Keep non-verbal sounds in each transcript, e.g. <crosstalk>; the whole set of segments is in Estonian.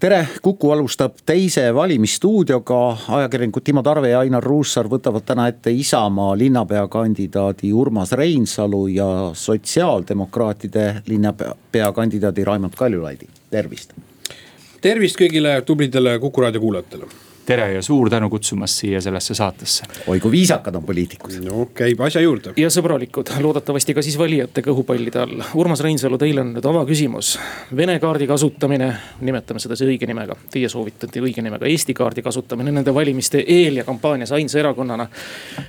tere, Kuku alustab teise valimisstuudioga, ajakirjanikud Timo Tarve ja Ainar Ruussaar võtavad täna ette Isamaa linnapeakandidaadi Urmas Reinsalu ja sotsiaaldemokraatide linnapeakandidaadi Raimond Kaljulaidi, tervist. tervist kõigile tublidele Kuku raadio kuulajatele tere ja suur tänu kutsumast siia sellesse saatesse. oi kui viisakad on poliitikud. no käib asja juurde. ja sõbralikud, loodetavasti ka siis valijate kõhupallide all. Urmas Reinsalu, teil on nüüd avaküsimus. Vene kaardi kasutamine, nimetame seda siis õige nimega, teie soovitate õige nimega, Eesti kaardi kasutamine nende valimiste eel ja kampaanias ainsa erakonnana.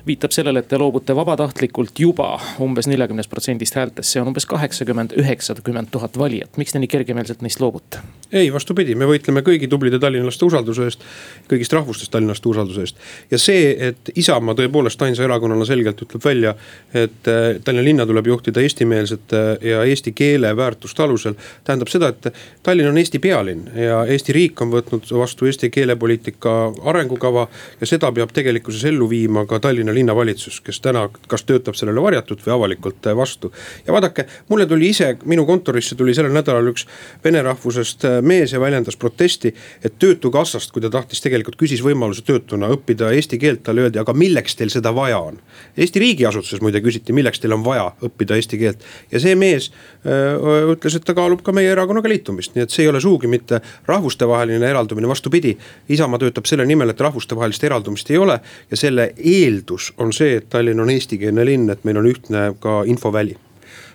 viitab sellele, et te loobute vabatahtlikult juba umbes neljakümnest protsendist häältest, see on umbes kaheksakümmend, üheksakümmend tuhat valijat, miks te nii kergemeelselt neist loobute? Ei, vastupidi, me võitleme kõigi tublide tallinlaste usalduse eest, kõigist rahvustest Tallinnast usalduse eest. ja see, et Isamaa tõepoolest ainsa erakonnana selgelt ütleb välja, et äh, Tallinna linna tuleb juhtida eestimeelsete ja eesti keele väärtuste alusel. tähendab seda, et Tallinn on Eesti pealinn ja Eesti riik on võtnud vastu eesti keelepoliitika arengukava. ja seda peab tegelikkuses ellu viima ka Tallinna linnavalitsus, kes täna kas töötab sellele varjatult või avalikult äh, vastu. ja vaadake, mulle tuli ise, minu kontorisse tuli sellel nädalal üks vene rahvusest äh, mees ja väljendas protesti, et töötukassast, kui ta tahtis tegelikult küsis võimaluse töötuna õppida eesti keelt, talle öeldi, aga milleks teil seda vaja on. Eesti riigiasutuses muide küsiti, milleks teil on vaja õppida eesti keelt ja see mees öö, ütles, et ta kaalub ka meie erakonnaga liitumist, nii et see ei ole sugugi mitte rahvustevaheline eraldumine, vastupidi. Isamaa töötab selle nimel, et rahvustevahelist eraldumist ei ole ja selle eeldus on see, et Tallinn on eestikeelne linn, et meil on ühtne ka infoväli.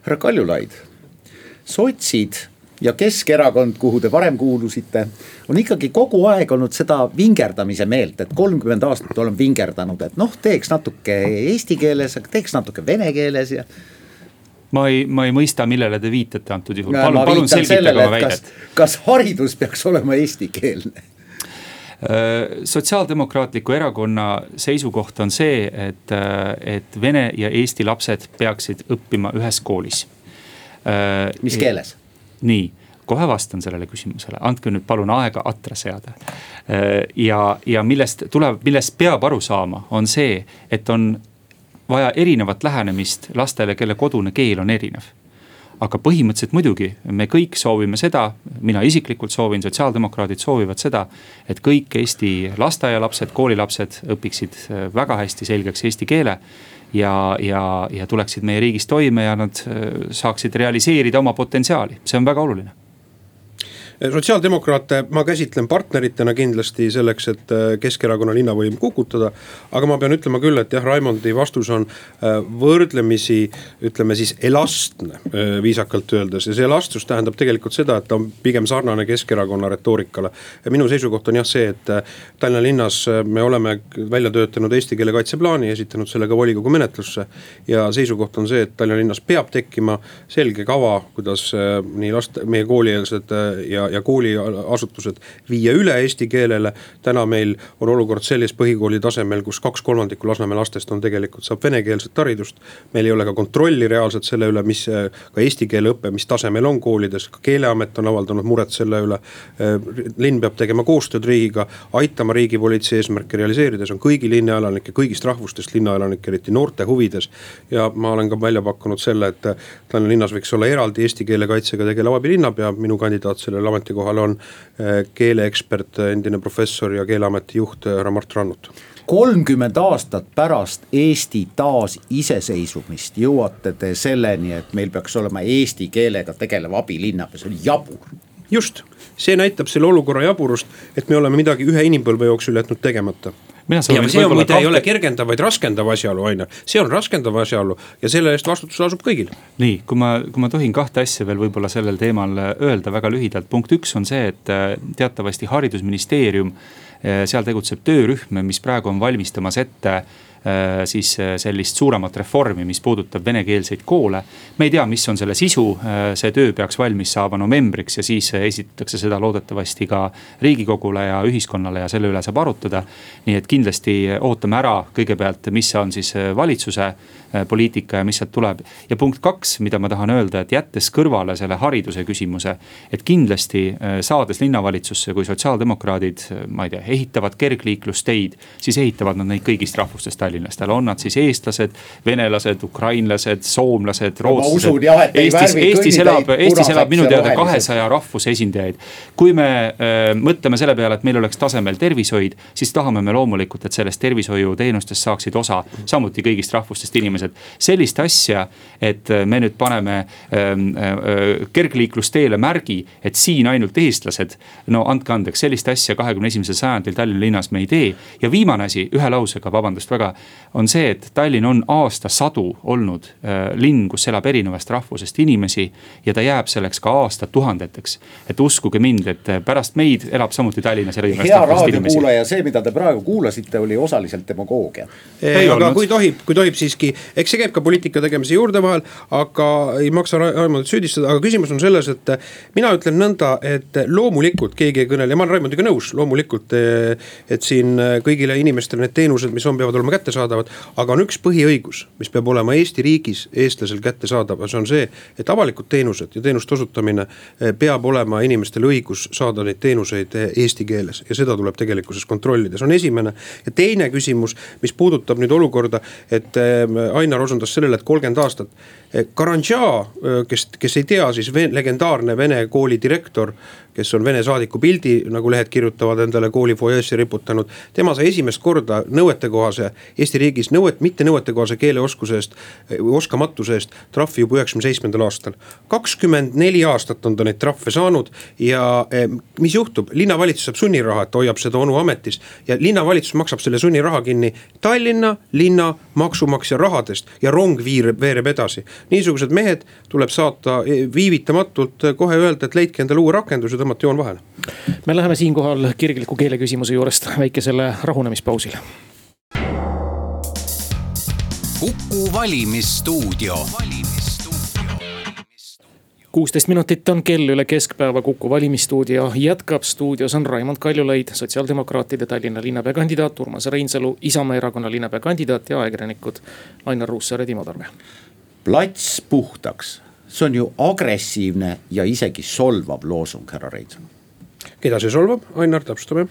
härra Kaljulaid, sotsid ja Keskerakond, kuhu te varem kuulusite, on ikkagi kogu aeg olnud seda vingerdamise meelt, et kolmkümmend aastat oleme vingerdanud, et noh, teeks natuke eesti keeles, teeks natuke vene keeles ja ma ei, ma ei mõista, millele te viitate antud juhul, palun, palun selgitage oma väidet. kas haridus peaks olema eestikeelne? Äh, sotsiaaldemokraatliku erakonna seisukoht on see, et, äh, et vene ja eesti lapsed peaksid õppima ühes koolis. Äh, mis keeles? Nii, kohe vastan sellele küsimusele, andke nüüd palun aega atra seada. ja, ja millest tuleb, millest peab aru saama, on see, et on vaja erinevat lähenemist lastele, kelle kodune keel on erinev aga põhimõtteliselt muidugi me kõik soovime seda, mina isiklikult soovin, sotsiaaldemokraadid soovivad seda. et kõik Eesti lasteaialapsed, koolilapsed õpiksid väga hästi selgeks eesti keele ja, ja, ja tuleksid meie riigis toime ja nad äh, saaksid realiseerida oma potentsiaali, see on väga oluline sotsiaaldemokraate ma käsitlen partneritena kindlasti selleks, et äh, Keskerakonna linnavõim kukutada. aga ma pean ütlema küll, et jah, Raimondi vastus on äh, võrdlemisi, ütleme siis elastne, viisakalt öeldes. ja see elastsus tähendab tegelikult seda, et ta on pigem sarnane Keskerakonna retoorikale. minu seisukoht on jah see, et Tallinna linnas me oleme välja töötanud eesti keele kaitseplaani, esitanud selle ka volikogu menetlusse. ja seisukoht on see, et Tallinna linnas peab tekkima selge kava, kuidas nii last, meie koolieelsed ja ja, ja kooliasutused viia üle eesti keelele. täna meil on olukord selles põhikooli tasemel, kus kaks kolmandikku Lasnamäe lastest on tegelikult, saab venekeelset haridust. meil ei ole ka kontrolli reaalselt selle üle, mis ka eesti keele õpe, mis tasemel on koolides, ka keeleamet on avaldanud muret selle üle. linn peab tegema koostööd riigiga, aitama riigipolitsei eesmärke realiseerida, see on kõigi linnaelanike, kõigist rahvustest linnaelanike, eriti noorte huvides. ja ma olen ka välja pakkunud selle, et Tallinna linnas võiks olla eraldi eesti keele kaitsega tegelev abilinnapea, minu kandidaat sellele ametikohal on eh, keeleekspert, endine professor ja keeleameti juht eh, härra Mart Rannut. kolmkümmend aastat pärast Eesti taasiseseisvumist jõuate te selleni, et meil peaks olema eesti keelega tegelev abilinnapea, see on jabur. just, see näitab selle olukorra jaburust, et me oleme midagi ühe inimpõlve jooksul jätnud tegemata see on muide kahte... ei ole kergendav, vaid raskendav asjaolu on ju, see on raskendav asjaolu ja selle eest vastutus lasub kõigil. nii, kui ma, kui ma tohin kahte asja veel võib-olla sellel teemal öelda väga lühidalt, punkt üks on see, et äh, teatavasti haridusministeerium. Äh, seal tegutseb töörühm, mis praegu on valmistamas ette siis sellist suuremat reformi, mis puudutab venekeelseid koole. me ei tea, mis on selle sisu, see töö peaks valmis saama novembriks ja siis esitatakse seda loodetavasti ka riigikogule ja ühiskonnale ja selle üle saab arutada. nii et kindlasti ootame ära kõigepealt, mis on siis valitsuse poliitika ja mis sealt tuleb. ja punkt kaks, mida ma tahan öelda, et jättes kõrvale selle hariduse küsimuse. et kindlasti saades linnavalitsusse, kui sotsiaaldemokraadid, ma ei tea, ehitavad kergliiklusteid, siis ehitavad nad neid kõigist rahvustest Tallinnast, on nad siis eestlased, venelased, ukrainlased, soomlased, rootslased. Eestis, Eestis elab, Eestis elab minu teada kahesaja rahvuse esindajaid. kui me äh, mõtleme selle peale, et meil oleks tasemel tervishoid, siis tahame me loomulikult, et sellest tervishoiuteenustest saaksid osa samuti kõigist rahvustest inimesed. Sellist asja, et me nüüd paneme ähm, äh, kergliiklusteele märgi, et siin ainult eestlased. no andke andeks, sellist asja kahekümne esimesel sajandil Tallinna linnas me ei tee. ja viimane asi, ühe lausega, vabandust väga, on see, et Tallinn on aastasadu olnud äh, linn, kus elab erinevast rahvusest inimesi. ja ta jääb selleks ka aastatuhandeteks. et uskuge mind, et pärast meid elab samuti Tallinnas erinevast hea raadiokuulaja, see, mida te praegu kuulasite, oli osaliselt demagoogia. aga olnud. kui tohib, kui tohib siiski, eks see käib ka poliitika tegemise juurde vahel, aga ei maksa Raimondit süüdistada, aga küsimus on selles, et mina ütlen nõnda, et loomulikult keegi ei kõnele ja ma olen Raimondiga nõus, loomulikult. et siin kõigile inimestele need teenused, mis on, peavad olema kättesaadavad, aga on üks põhiõigus, mis peab olema Eesti riigis eestlasel kättesaadav ja see on see, et avalikud teenused ja teenuste osutamine eh, peab olema inimestel õigus saada neid teenuseid eh, eesti keeles ja seda tuleb tegelikkuses kontrollida, see on esimene. ja teine küsimus, mis puudutab nüüd olukorda, et eh, Ainar osundas sellele, et kolmkümmend aastat. Karandža, kes, kes ei tea, siis legendaarne vene kooli direktor kes on Vene saadiku pildi, nagu lehed kirjutavad, endale kooli fuajeesse riputanud. tema sai esimest korda nõuetekohase, Eesti riigis nõuet, mitte nõuetekohase keeleoskuse eest, oskamatuse eest trahvi juba üheksakümne seitsmendal aastal. kakskümmend neli aastat on ta neid trahve saanud ja eh, mis juhtub, linnavalitsus saab sunniraha, et hoiab seda onu ametis. ja linnavalitsus maksab selle sunniraha kinni Tallinna linna maksumaksja rahadest ja rong viireb, veereb edasi. niisugused mehed tuleb saata eh, viivitamatult kohe öelda, et leidke endale uue rakenduse tõmmata joon vahele. me läheme siinkohal kirgliku keeleküsimuse juurest väikesele rahunemispausile. kuku valimisstuudio kuusteist minutit on kell üle keskpäeva, Kuku valimisstuudio jätkab, stuudios on Raimond Kaljulaid, sotsiaaldemokraatide Tallinna linnapea kandidaat Urmas Reinsalu, Isamaa erakonna linnapea kandidaat ja ajakirjanikud Ainar Ruussaar ja Timo Tarve. plats puhtaks see on ju agressiivne ja isegi solvav loosung, härra Reinsalu. keda see solvab, Ainar, täpsustame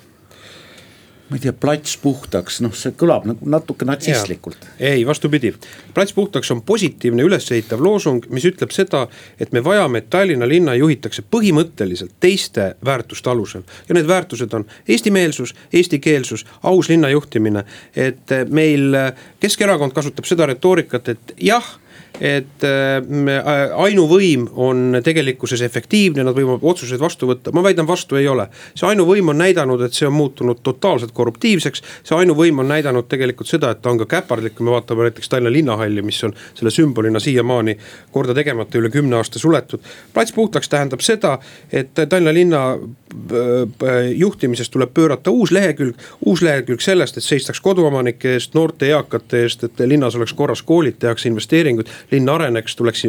ma ei tea, plats puhtaks, noh, see kõlab nagu natuke natsistlikult. ei, vastupidi, plats puhtaks on positiivne ülesehitav loosung, mis ütleb seda, et me vajame, et Tallinna linna juhitakse põhimõtteliselt teiste väärtuste alusel. ja need väärtused on eestimeelsus, eestikeelsus, aus linna juhtimine. et meil Keskerakond kasutab seda retoorikat, et jah et äh, ainuvõim on tegelikkuses efektiivne, nad võivad otsuseid vastu võtta, ma väidan, vastu ei ole. see ainuvõim on näidanud, et see on muutunud totaalselt korruptiivseks. see ainuvõim on näidanud tegelikult seda, et ta on ka käpardlik, kui me vaatame näiteks Tallinna linnahalli, mis on selle sümbolina siiamaani korda tegemata üle kümne aasta suletud. plats puhtaks tähendab seda, et Tallinna linna äh, juhtimises tuleb pöörata uus lehekülg, uus lehekülg sellest, et seistaks koduomanike eest, noorte eakate eest, et linnas oleks korras koolid, tehakse investeeringuid linn areneks, tuleks,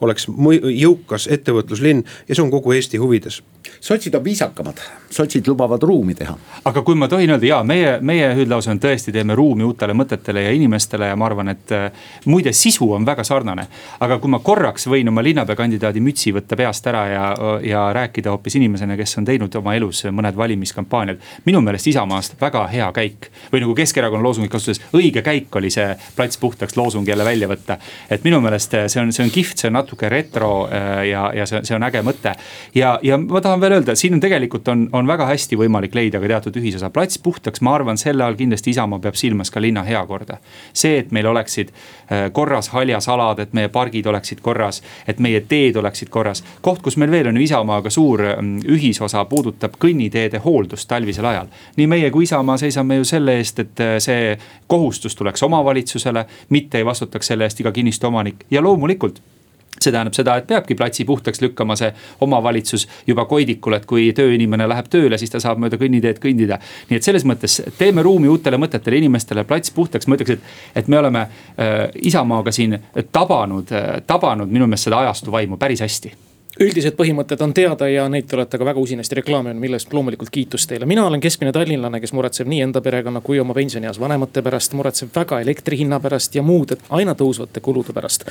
oleks jõukas ettevõtluslinn ja see on kogu Eesti huvides sotsid on viisakamad, sotsid lubavad ruumi teha. aga kui ma tohin öelda, ja meie, meie hüüdlause on tõesti, teeme ruumi uutele mõtetele ja inimestele ja ma arvan, et äh, muide, sisu on väga sarnane. aga kui ma korraks võin oma linnapeakandidaadi mütsi võtta peast ära ja, ja rääkida hoopis inimesena, kes on teinud oma elus mõned valimiskampaaniad. minu meelest Isamaast väga hea käik või nagu Keskerakonna loosungit kasutades, õige käik oli see plats puhtaks loosung jälle välja võtta. et minu meelest see on, see on kihvt, see on natuke retro äh, ja, ja see, see on äge mõte. ja, ja ma tahan veel veel öelda, siin on tegelikult on, on väga hästi võimalik leida ka teatud ühisosa. plats puhtaks, ma arvan, selle all kindlasti Isamaa peab silmas ka linna heakorda. see, et meil oleksid äh, korras haljasalad, et meie pargid oleksid korras, et meie teed oleksid korras. koht, kus meil veel on ju Isamaaga suur mm, ühisosa, puudutab kõnniteede hooldust talvisel ajal. nii meie kui Isamaa seisame ju selle eest, et äh, see kohustus tuleks omavalitsusele, mitte ei vastutaks selle eest iga kinnistu omanik ja loomulikult see tähendab seda, et peabki platsi puhtaks lükkama see omavalitsus juba koidikul, et kui tööinimene läheb tööle, siis ta saab mööda kõnniteed kõndida. nii et selles mõttes teeme ruumi uutele mõtetele, inimestele plats puhtaks, ma ütleks, et, et me oleme äh, Isamaaga siin tabanud äh,, tabanud minu meelest seda ajastu vaimu päris hästi üldised põhimõtted on teada ja neid te olete ka väga usinasti reklaaminud, mille eest loomulikult kiitus teile. mina olen keskmine tallinlane, kes muretseb nii enda perekonna kui oma pensionieas vanemate pärast, muretseb väga elektri hinna pärast ja muude aina tõusvate kulude pärast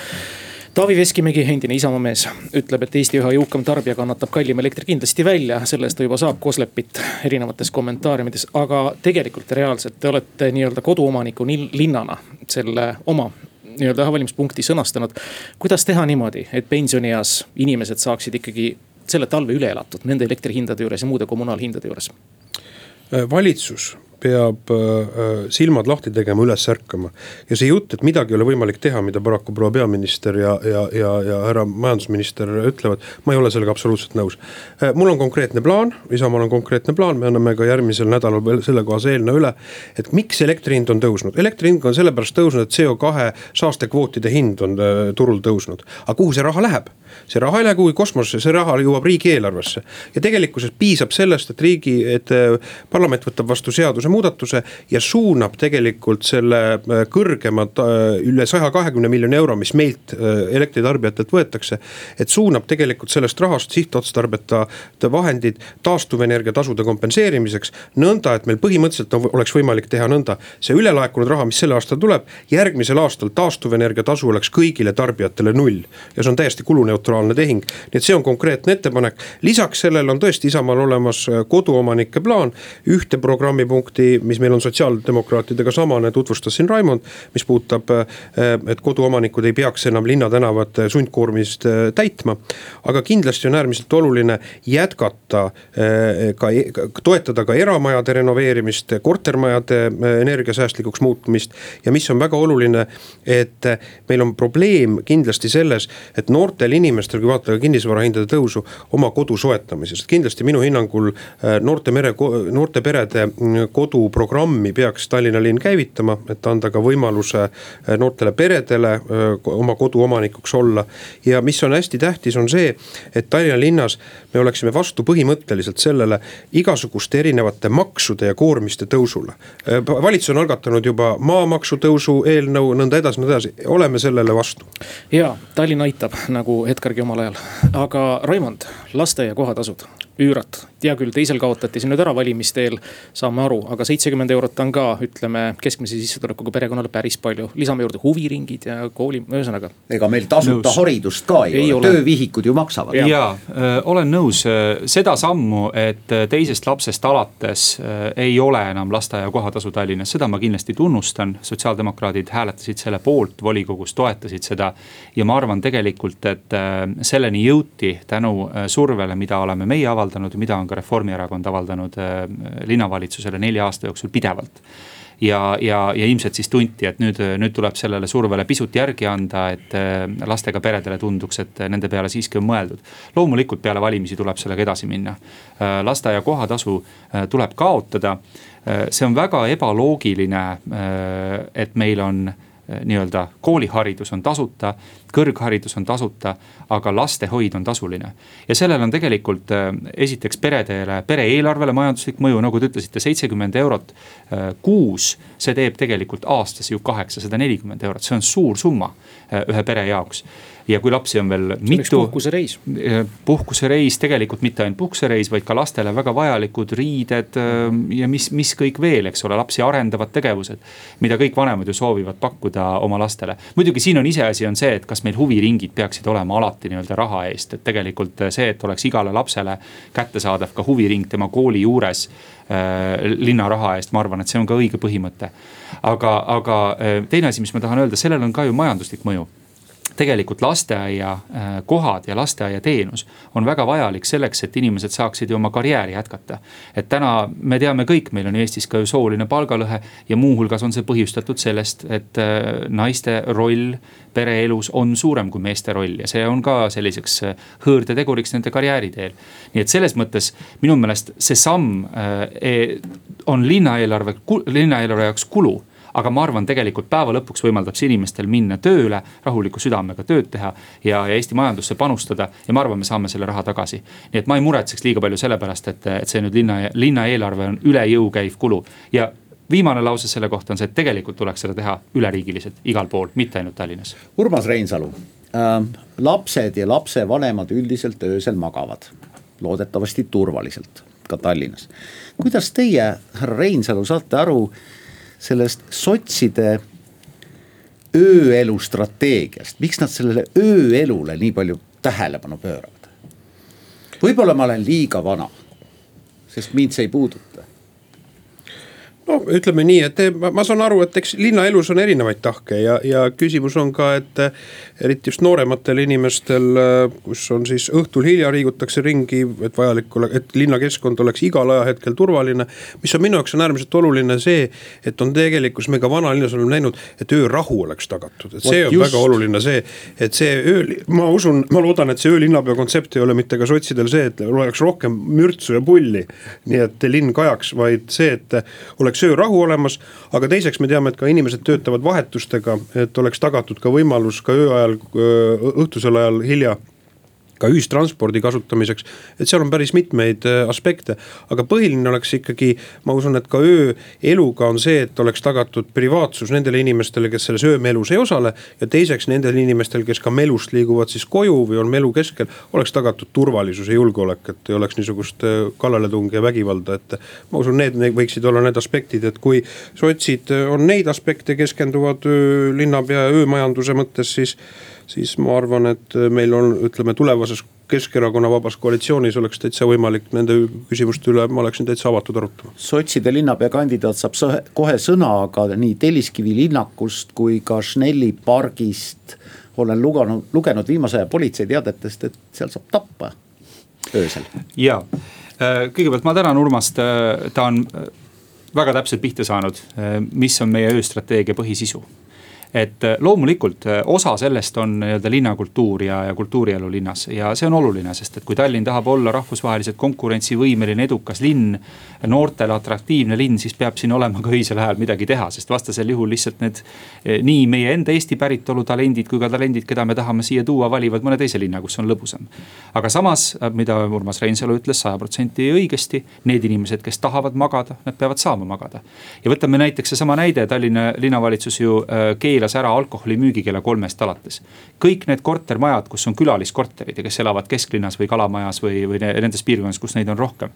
Taavi Veskimägi, endine Isamaa mees, ütleb, et Eesti üha jõukam tarbija kannatab kallima elektri kindlasti välja, sellest ta juba saab koslepit erinevates kommentaariumides. aga tegelikult reaalselt te olete nii-öelda koduomaniku linnana selle oma nii-öelda ühe valimispunkti sõnastanud. kuidas teha niimoodi, et pensionieas inimesed saaksid ikkagi selle talve üle elatud nende elektrihindade juures ja muude kommunaalhindade juures? valitsus peab äh, äh, silmad lahti tegema, üles ärkama. ja see jutt, et midagi ei ole võimalik teha, mida paraku proua peaminister ja, ja, ja, ja härra majandusminister ütlevad, ma ei ole sellega absoluutselt nõus. Äh, mul on konkreetne plaan, Isamaal on konkreetne plaan, me anname ka järgmisel nädalal veel sellekohase eelnõu üle. et miks elektri hind on tõusnud, elektri hind on sellepärast tõusnud, et CO2 saastekvootide hind on turul tõusnud, aga kuhu see raha läheb? see raha ei lähe kuhugi kosmosesse, see raha jõuab riigieelarvesse. ja tegelikkuses piisab sellest, et riigi, et parlament võtab vastu seaduse seadusemuudatuse ja suunab tegelikult selle äh, kõrgema äh, üle saja kahekümne miljoni euro, mis meilt äh, elektritarbijatelt võetakse. et suunab tegelikult sellest rahast sihtotstarbeta vahendid taastuvenergia tasude kompenseerimiseks. nõnda, et meil põhimõtteliselt oleks võimalik teha nõnda, see ülelaekunud raha, mis sel aastal tuleb, järgmisel aastal taastuvenergia tasu oleks kõigile tarbijatele null. ja see on täiesti kuluneutraalne tehing, nii et see on konkreetne ettepanek. lisaks sellele on tõesti Isamaal olemas koduomanike plaan, ühte programmipunkti punkti, mis meil on sotsiaaldemokraatidega samane, tutvustas siin Raimond. mis puudutab, eh, et koduomanikud ei peaks enam linnatänavate sundkoormist eh, täitma. aga kindlasti on äärmiselt oluline jätkata eh, ka, toetada ka eramajade renoveerimist, kortermajade energiasäästlikuks muutmist. ja mis on väga oluline, et meil on probleem kindlasti selles, et noortel inimestel, kui vaadata kinnisvarahindade tõusu, oma kodu soetamises, et kindlasti minu hinnangul noorte mere, noorte perede mm, koduprogrammi peaks Tallinna linn käivitama, et anda ka võimaluse eh, noortele peredele eh, oma kodu omanikuks olla. ja mis on hästi tähtis, on see, et Tallinna linnas me oleksime vastu põhimõtteliselt sellele igasuguste erinevate maksude ja koormiste tõusule. Eh, valitsus on algatanud juba maamaksu tõusu eelnõu, nõnda edasi, nõnda edasi, oleme sellele vastu. ja Tallinn aitab, nagu Edgargi omal ajal, aga Raimond, lasteaia kohatasud üürat. hea küll, teisel kaotati see nüüd ära valimiste eel, saame aru, aga seitsekümmend eurot on ka, ütleme keskmise sissetulekuga perekonnale päris palju. lisame juurde huviringid ja kooli, ühesõnaga. ega meil tasuta nõus. haridust ka ei, ei ole, töövihikud ju maksavad. ja, ja, äh, olen nõus, seda sammu, et teisest lapsest alates ei ole enam lasteaia kohatasu Tallinnas, seda ma kindlasti tunnustan. sotsiaaldemokraadid hääletasid selle poolt, volikogus toetasid seda. ja ma arvan tegelikult, et selleni jõuti tänu survele, mida oleme meie avaldanud avaldanud mida on ka Reformierakond avaldanud äh, linnavalitsusele nelja aasta jooksul pidevalt ja, ja, ja ilmselt siis tunti, et nüüd, nüüd tuleb sellele survele pisut järgi anda, et äh, lastega peredele tunduks, et nende peale siiski on mõeldud. loomulikult peale valimisi tuleb sellega edasi minna. Äh, lasteaia kohatasu tuleb kaotada. see on väga ebaloogiline, et meil on nii-öelda kooliharidus on tasuta, kõrgharidus on tasuta, aga lastehoid on tasuline. ja sellel on tegelikult äh, esiteks peredele, pere eelarvele majanduslik mõju, nagu te ütlesite, seitsekümmend eurot äh, kuus. see teeb tegelikult aastas ju kaheksasada nelikümmend eurot, see on suur summa äh, ühe pere jaoks ja kui lapsi on veel mitu. puhkusereis. puhkusereis, tegelikult mitte ainult puhkusereis, vaid ka lastele väga vajalikud riided ja mis, mis kõik veel, eks ole, lapsi arendavad tegevused. mida kõik vanemad ju soovivad pakkuda oma lastele. muidugi siin on iseasi, on see, et kas meil huviringid peaksid olema alati nii-öelda raha eest, et tegelikult see, et oleks igale lapsele kättesaadav ka huviring tema kooli juures äh, linna raha eest, ma arvan, et see on ka õige põhimõte. aga, aga teine asi, mis ma tahan öelda, sellel on ka ju majanduslik mõju tegelikult lasteaiakohad äh, ja lasteaiateenus on väga vajalik selleks, et inimesed saaksid ju oma karjääri jätkata. et täna me teame kõik, meil on Eestis ka ju sooline palgalõhe ja muuhulgas on see põhjustatud sellest, et äh, naiste roll pereelus on suurem kui meeste roll ja see on ka selliseks äh, hõõrdeteguriks nende karjääri teel. nii et selles mõttes minu meelest see samm e, on linnaeelarve, linnaeelarve jaoks kulu aga ma arvan, tegelikult päeva lõpuks võimaldab see inimestel minna tööle, rahuliku südamega tööd teha ja, ja Eesti majandusse panustada ja ma arvan, me saame selle raha tagasi. nii et ma ei muretseks liiga palju selle pärast, et, et see nüüd linna, linna eelarve on üle jõu käiv kulu ja viimane lause selle kohta on see, et tegelikult tuleks seda teha üleriigiliselt igal pool, mitte ainult Tallinnas. Urmas Reinsalu äh,, lapsed ja lapsevanemad üldiselt öösel magavad, loodetavasti turvaliselt ka Tallinnas. kuidas teie, härra Reinsalu, saate aru sellest sotside ööelu strateegiast, miks nad sellele ööelule nii palju tähelepanu pööravad? võib-olla ma olen liiga vana, sest mind see ei puuduta no ütleme nii, et ma saan aru, et eks linnaelus on erinevaid tahke ja, ja küsimus on ka, et eriti just noorematel inimestel, kus on siis õhtul hilja liigutakse ringi, et vajalik ole, et linnakeskkond oleks igal ajahetkel turvaline. mis on minu jaoks on äärmiselt oluline see, et on tegelikkus, me ka vanalinnas oleme näinud, et öörahu oleks tagatud, et see on just. väga oluline see, et see öö, ma usun, ma loodan, et see öölinnapea kontsept ei ole mitte ka sotsidel see, et oleks rohkem mürtsu ja pulli. nii et linn kajaks, vaid see, et oleks oleks öörahu olemas. aga teiseks me teame, et ka inimesed töötavad vahetustega, et oleks tagatud ka võimalus ka öö ajal, õhtusel ajal hilja ka ühistranspordi kasutamiseks. et seal on päris mitmeid äh, aspekte, aga põhiline oleks ikkagi, ma usun, et ka ööeluga on see, et oleks tagatud privaatsus nendele inimestele, kes selles öömelus ei osale. ja teiseks nendel inimestel, kes ka melust liiguvad siis koju või on melu keskel, oleks tagatud turvalisus ja julgeolek, et ei oleks niisugust äh, kallaletungi ja vägivalda, et. ma usun, need võiksid olla need aspektid, et kui sotsid äh, on neid aspekte, keskenduvad öö, linnapea öömajanduse mõttes, siis siis ma arvan, et meil on, ütleme tulevases Keskerakonna vabas koalitsioonis oleks täitsa võimalik nende küsimuste üle, ma oleksin täitsa avatud arutama. sotside linnapeakandidaat saab kohe sõna, aga nii Telliskivi linnakust kui ka Schnelli pargist olen lugenud, lugenud viimase aja politseiteadetest, et seal saab tappa öösel. ja äh, kõigepealt ma tänan Urmast, äh, ta on äh, väga täpselt pihta saanud, mis on meie ööstrateegia põhisisu et äh, loomulikult äh, osa sellest on nii-öelda linnakultuur ja, ja kultuurielu linnas ja see on oluline, sest et kui Tallinn tahab olla rahvusvaheliselt konkurentsivõimeline, edukas linn. noortele atraktiivne linn, siis peab siin olema ka öisel ajal midagi teha, sest vastasel juhul lihtsalt need. Eh, nii meie enda Eesti päritolu talendid kui ka talendid, keda me tahame siia tuua, valivad mõne teise linna, kus on lõbusam. aga samas, mida Urmas Reinsalu ütles saja protsenti õigesti, need inimesed, kes tahavad magada, nad peavad saama magada. ja võtame näiteks seesama näide, Tallinna linnavalitsus ju keelas keelas ära alkoholimüügi kella kolmest alates. kõik need kortermajad, kus on külaliskorterid ja kes elavad kesklinnas või Kalamajas või, või nendes piirkondades, kus neid on rohkem.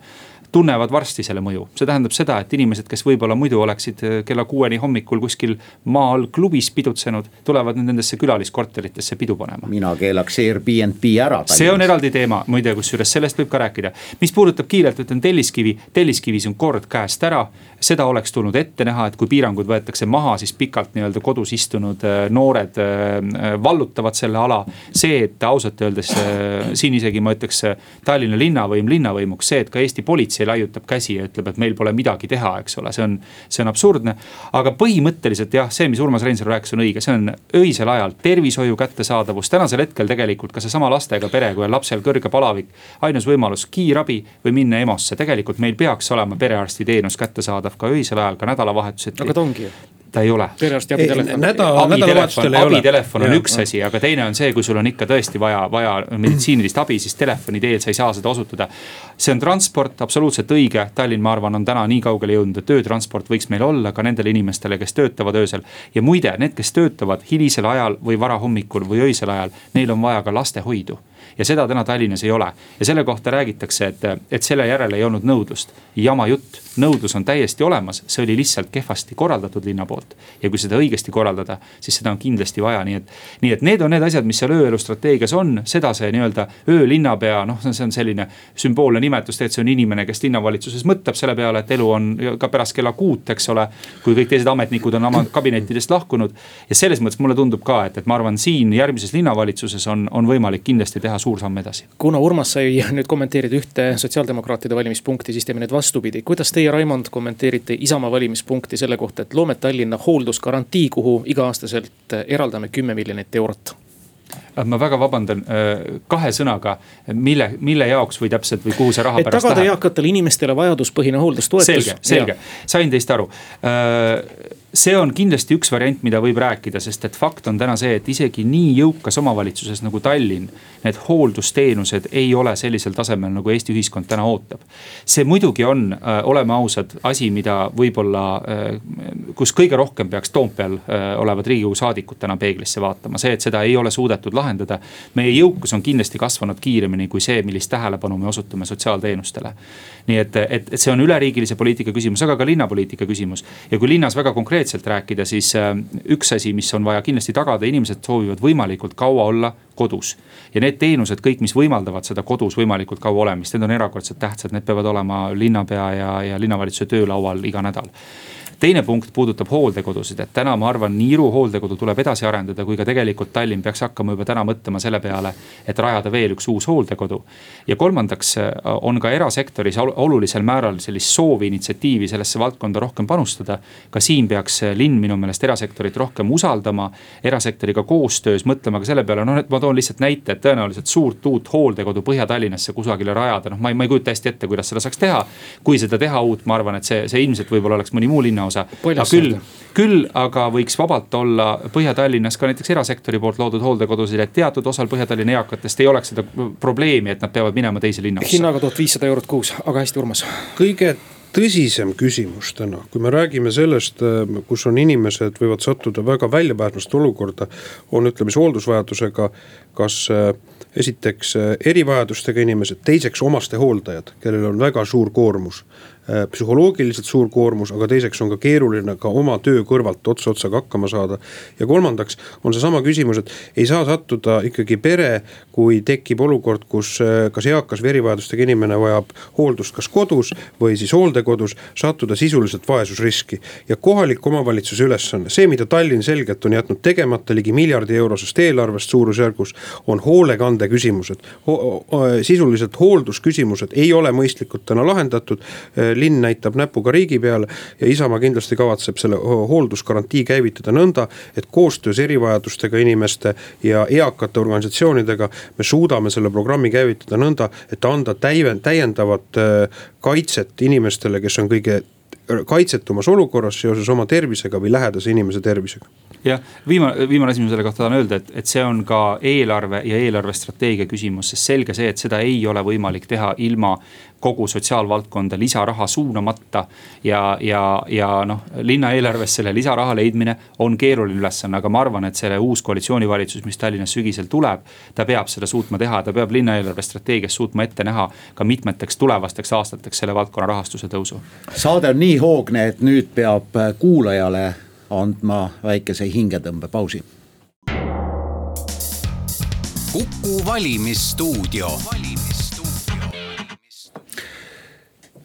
Tunnevad varsti selle mõju, see tähendab seda, et inimesed, kes võib-olla muidu oleksid äh, kella kuueni hommikul kuskil maa all klubis pidutsenud, tulevad nüüd nendesse külaliskorteritesse pidu panema. mina keelaks Airbnb ära. see on eraldi teema, muide, kusjuures sellest võib ka rääkida. mis puudutab kiirelt, ütlen Telliskivi, Telliskivis on kord käest ära seda oleks tulnud ette näha, et kui piirangud võetakse maha, siis pikalt nii-öelda kodus istunud äh, noored äh, vallutavad selle ala. see, et ausalt öeldes siin isegi ma ütleks Tallinna linnavõim linnavõimuks, see, et ka Eesti politsei laiutab käsi ja ütleb, et meil pole midagi teha, eks ole, see on, see on absurdne. aga põhimõtteliselt jah, see, mis Urmas Reinsalu rääkis, on õige, see on öisel ajal tervishoiu kättesaadavus, tänasel hetkel tegelikult ka seesama lastega pere, kui on lapsel kõrge palavik. ainus võimalus kiirabi või minna EMO-sse, tegelikult meil peaks olema perearstiteenus kättesaadav ka öisel ajal, ka nädalavahetuseti. aga ta ongi ju ta ei ole. perearsti abitelefon. abitelefon on üks asi, aga teine on see, kui sul on ikka tõesti vaja, vaja meditsiinilist abi, siis telefoni teel sa ei saa seda osutada. see on transport, absoluutselt õige, Tallinn, ma arvan, on täna nii kaugele jõudnud, et öötransport võiks meil olla ka nendele inimestele, kes töötavad öösel. ja muide, need, kes töötavad hilisel ajal või varahommikul või öisel ajal, neil on vaja ka lastehoidu ja seda täna Tallinnas ei ole. ja selle kohta räägitakse, et, et selle järele ei olnud nõudlust. jama jutt, nõudlus on täiesti olemas, see oli lihtsalt kehvasti korraldatud linna poolt. ja kui seda õigesti korraldada, siis seda on kindlasti vaja, nii et, nii et need on need asjad, mis seal ööelu strateegias on, seda see nii-öelda öölinnapea, noh, see on selline sümboolne nimetus, tegelikult see on inimene, kes linnavalitsuses mõtleb selle peale, et elu on ka pärast kella kuut, eks ole. kui kõik teised ametnikud on oma kabinettidest lahkunud ja selles mõttes mulle tundub ka, et, et ma arvan, siin järgmises linnavalitsuses on, on võimalik kindlasti teha suur samm edasi. kuna Urmas sai <laughs> nüüd kommenteerida ühte sotsiaaldemokraatide valimispunkti, siis teeme nüüd vastupidi. kuidas teie, Raimond, kommenteerite Isamaa valimispunkti selle kohta, et loome Tallinna hooldusgarantii, kuhu iga-aastaselt eraldame kümme miljonit eurot? Äh, ma väga vabandan, äh, kahe sõnaga, mille, mille jaoks või täpselt või kuhu see raha et pärast läheb? tagada eakatele inimestele vajaduspõhine hooldustoetus. selge, selge, sain teist aru äh, see on kindlasti üks variant, mida võib rääkida, sest et fakt on täna see, et isegi nii jõukas omavalitsuses nagu Tallinn. Need hooldusteenused ei ole sellisel tasemel, nagu Eesti ühiskond täna ootab. see muidugi on, äh, oleme ausad, asi, mida võib-olla, äh, kus kõige rohkem peaks Toompeal äh, olevad riigikogu saadikud täna peeglisse vaatama, see, et seda ei ole suudetud lahendada. meie jõukus on kindlasti kasvanud kiiremini kui see, millist tähelepanu me osutame sotsiaalteenustele. Nii et, et, see on üleriigilise poliitika küsimus, aga ka linnapoliitika küsimus ja kui linnas väga konkreetselt konkreetselt rääkida, siis äh, üks asi, mis on vaja kindlasti tagada, inimesed soovivad võimalikult kaua olla kodus. ja need teenused kõik, mis võimaldavad seda kodus võimalikult kaua olemist, need on erakordselt tähtsad, need peavad olema linnapea ja, ja linnavalitsuse töölaual iga nädal teine punkt puudutab hooldekodusid, et täna ma arvan, nii Iru hooldekodu tuleb edasi arendada, kui ka tegelikult Tallinn peaks hakkama juba täna mõtlema selle peale, et rajada veel üks uus hooldekodu. ja kolmandaks äh, on ka erasektoris olulisel määral sellist soovi, initsiatiivi sellesse valdkonda rohkem panustada. ka siin peaks äh, linn minu meelest erasektorit rohkem usaldama, erasektoriga koostöös mõtlema ka selle peale, noh et ma toon lihtsalt näite, et tõenäoliselt suurt uut hooldekodu Põhja-Tallinnasse kusagile rajada, noh ma ei, ma ei kujuta hästi ette, kuidas seda saaks teha. kui seda teha uut, ma arvan, et see, see ilmselt võib-olla oleks mõni muu linnaosa osa. aga küll, küll aga võiks vabalt olla Põhja-Tallinnas ka näiteks erasektori poolt loodud hooldekodusid, et teatud osal Põhja-Tallinna eakatest ei oleks seda probleemi, et nad peavad minema teise linna hinnaga tuhat viissada eurot kuus, aga hästi, Urmas. kõige tõsisem küsimus täna, kui me räägime sellest, kus on inimesed võivad sattuda väga väljapääsmast olukorda, on ütleme siis hooldusvajadusega, kas esiteks erivajadustega inimesed, teiseks omastehooldajad, kellel on väga suur koormus Äh, psühholoogiliselt suur koormus, aga teiseks on ka keeruline ka oma töö kõrvalt ots otsaga hakkama saada. ja kolmandaks on seesama küsimus, et ei saa sattuda ikkagi pere, kui tekib olukord, kus äh, kas eakas või erivajadustega inimene vajab hooldust kas kodus või siis hooldekodus, sattuda sisuliselt vaesusriski. ja kohaliku omavalitsuse ülesanne, see, mida Tallinn selgelt on jätnud tegemata ligi miljardi eurosest eelarvest suurusjärgus, on hoolekande küsimused Ho. sisuliselt hooldusküsimused ei ole mõistlikult täna lahendatud äh, linn näitab näpuga riigi peale ja Isamaa kindlasti kavatseb selle hooldusgarantii käivitada nõnda, et koostöös erivajadustega inimeste ja eakate organisatsioonidega me suudame selle programmi käivitada nõnda, et anda täiendavat äh, kaitset inimestele, kes on kõige kaitsetumas olukorras seoses oma tervisega või lähedase inimese tervisega jah, viimane, viimane asi, ma selle kohta tahan öelda, et, et see on ka eelarve ja eelarvestrateegia küsimus, sest selge see, et seda ei ole võimalik teha ilma kogu sotsiaalvaldkonda lisaraha suunamata. ja, ja, ja noh, linna eelarves selle lisaraha leidmine on keeruline ülesanne, aga ma arvan, et selle uus koalitsioonivalitsus, mis Tallinnas sügisel tuleb. ta peab seda suutma teha, ta peab linna eelarvestrateegias suutma ette näha ka mitmeteks tulevasteks aastateks selle valdkonna rahastuse tõusu. saade on nii hoogne, et nüüd peab kuulajale andma väikese hingetõmbepausi. kuku valimisstuudio.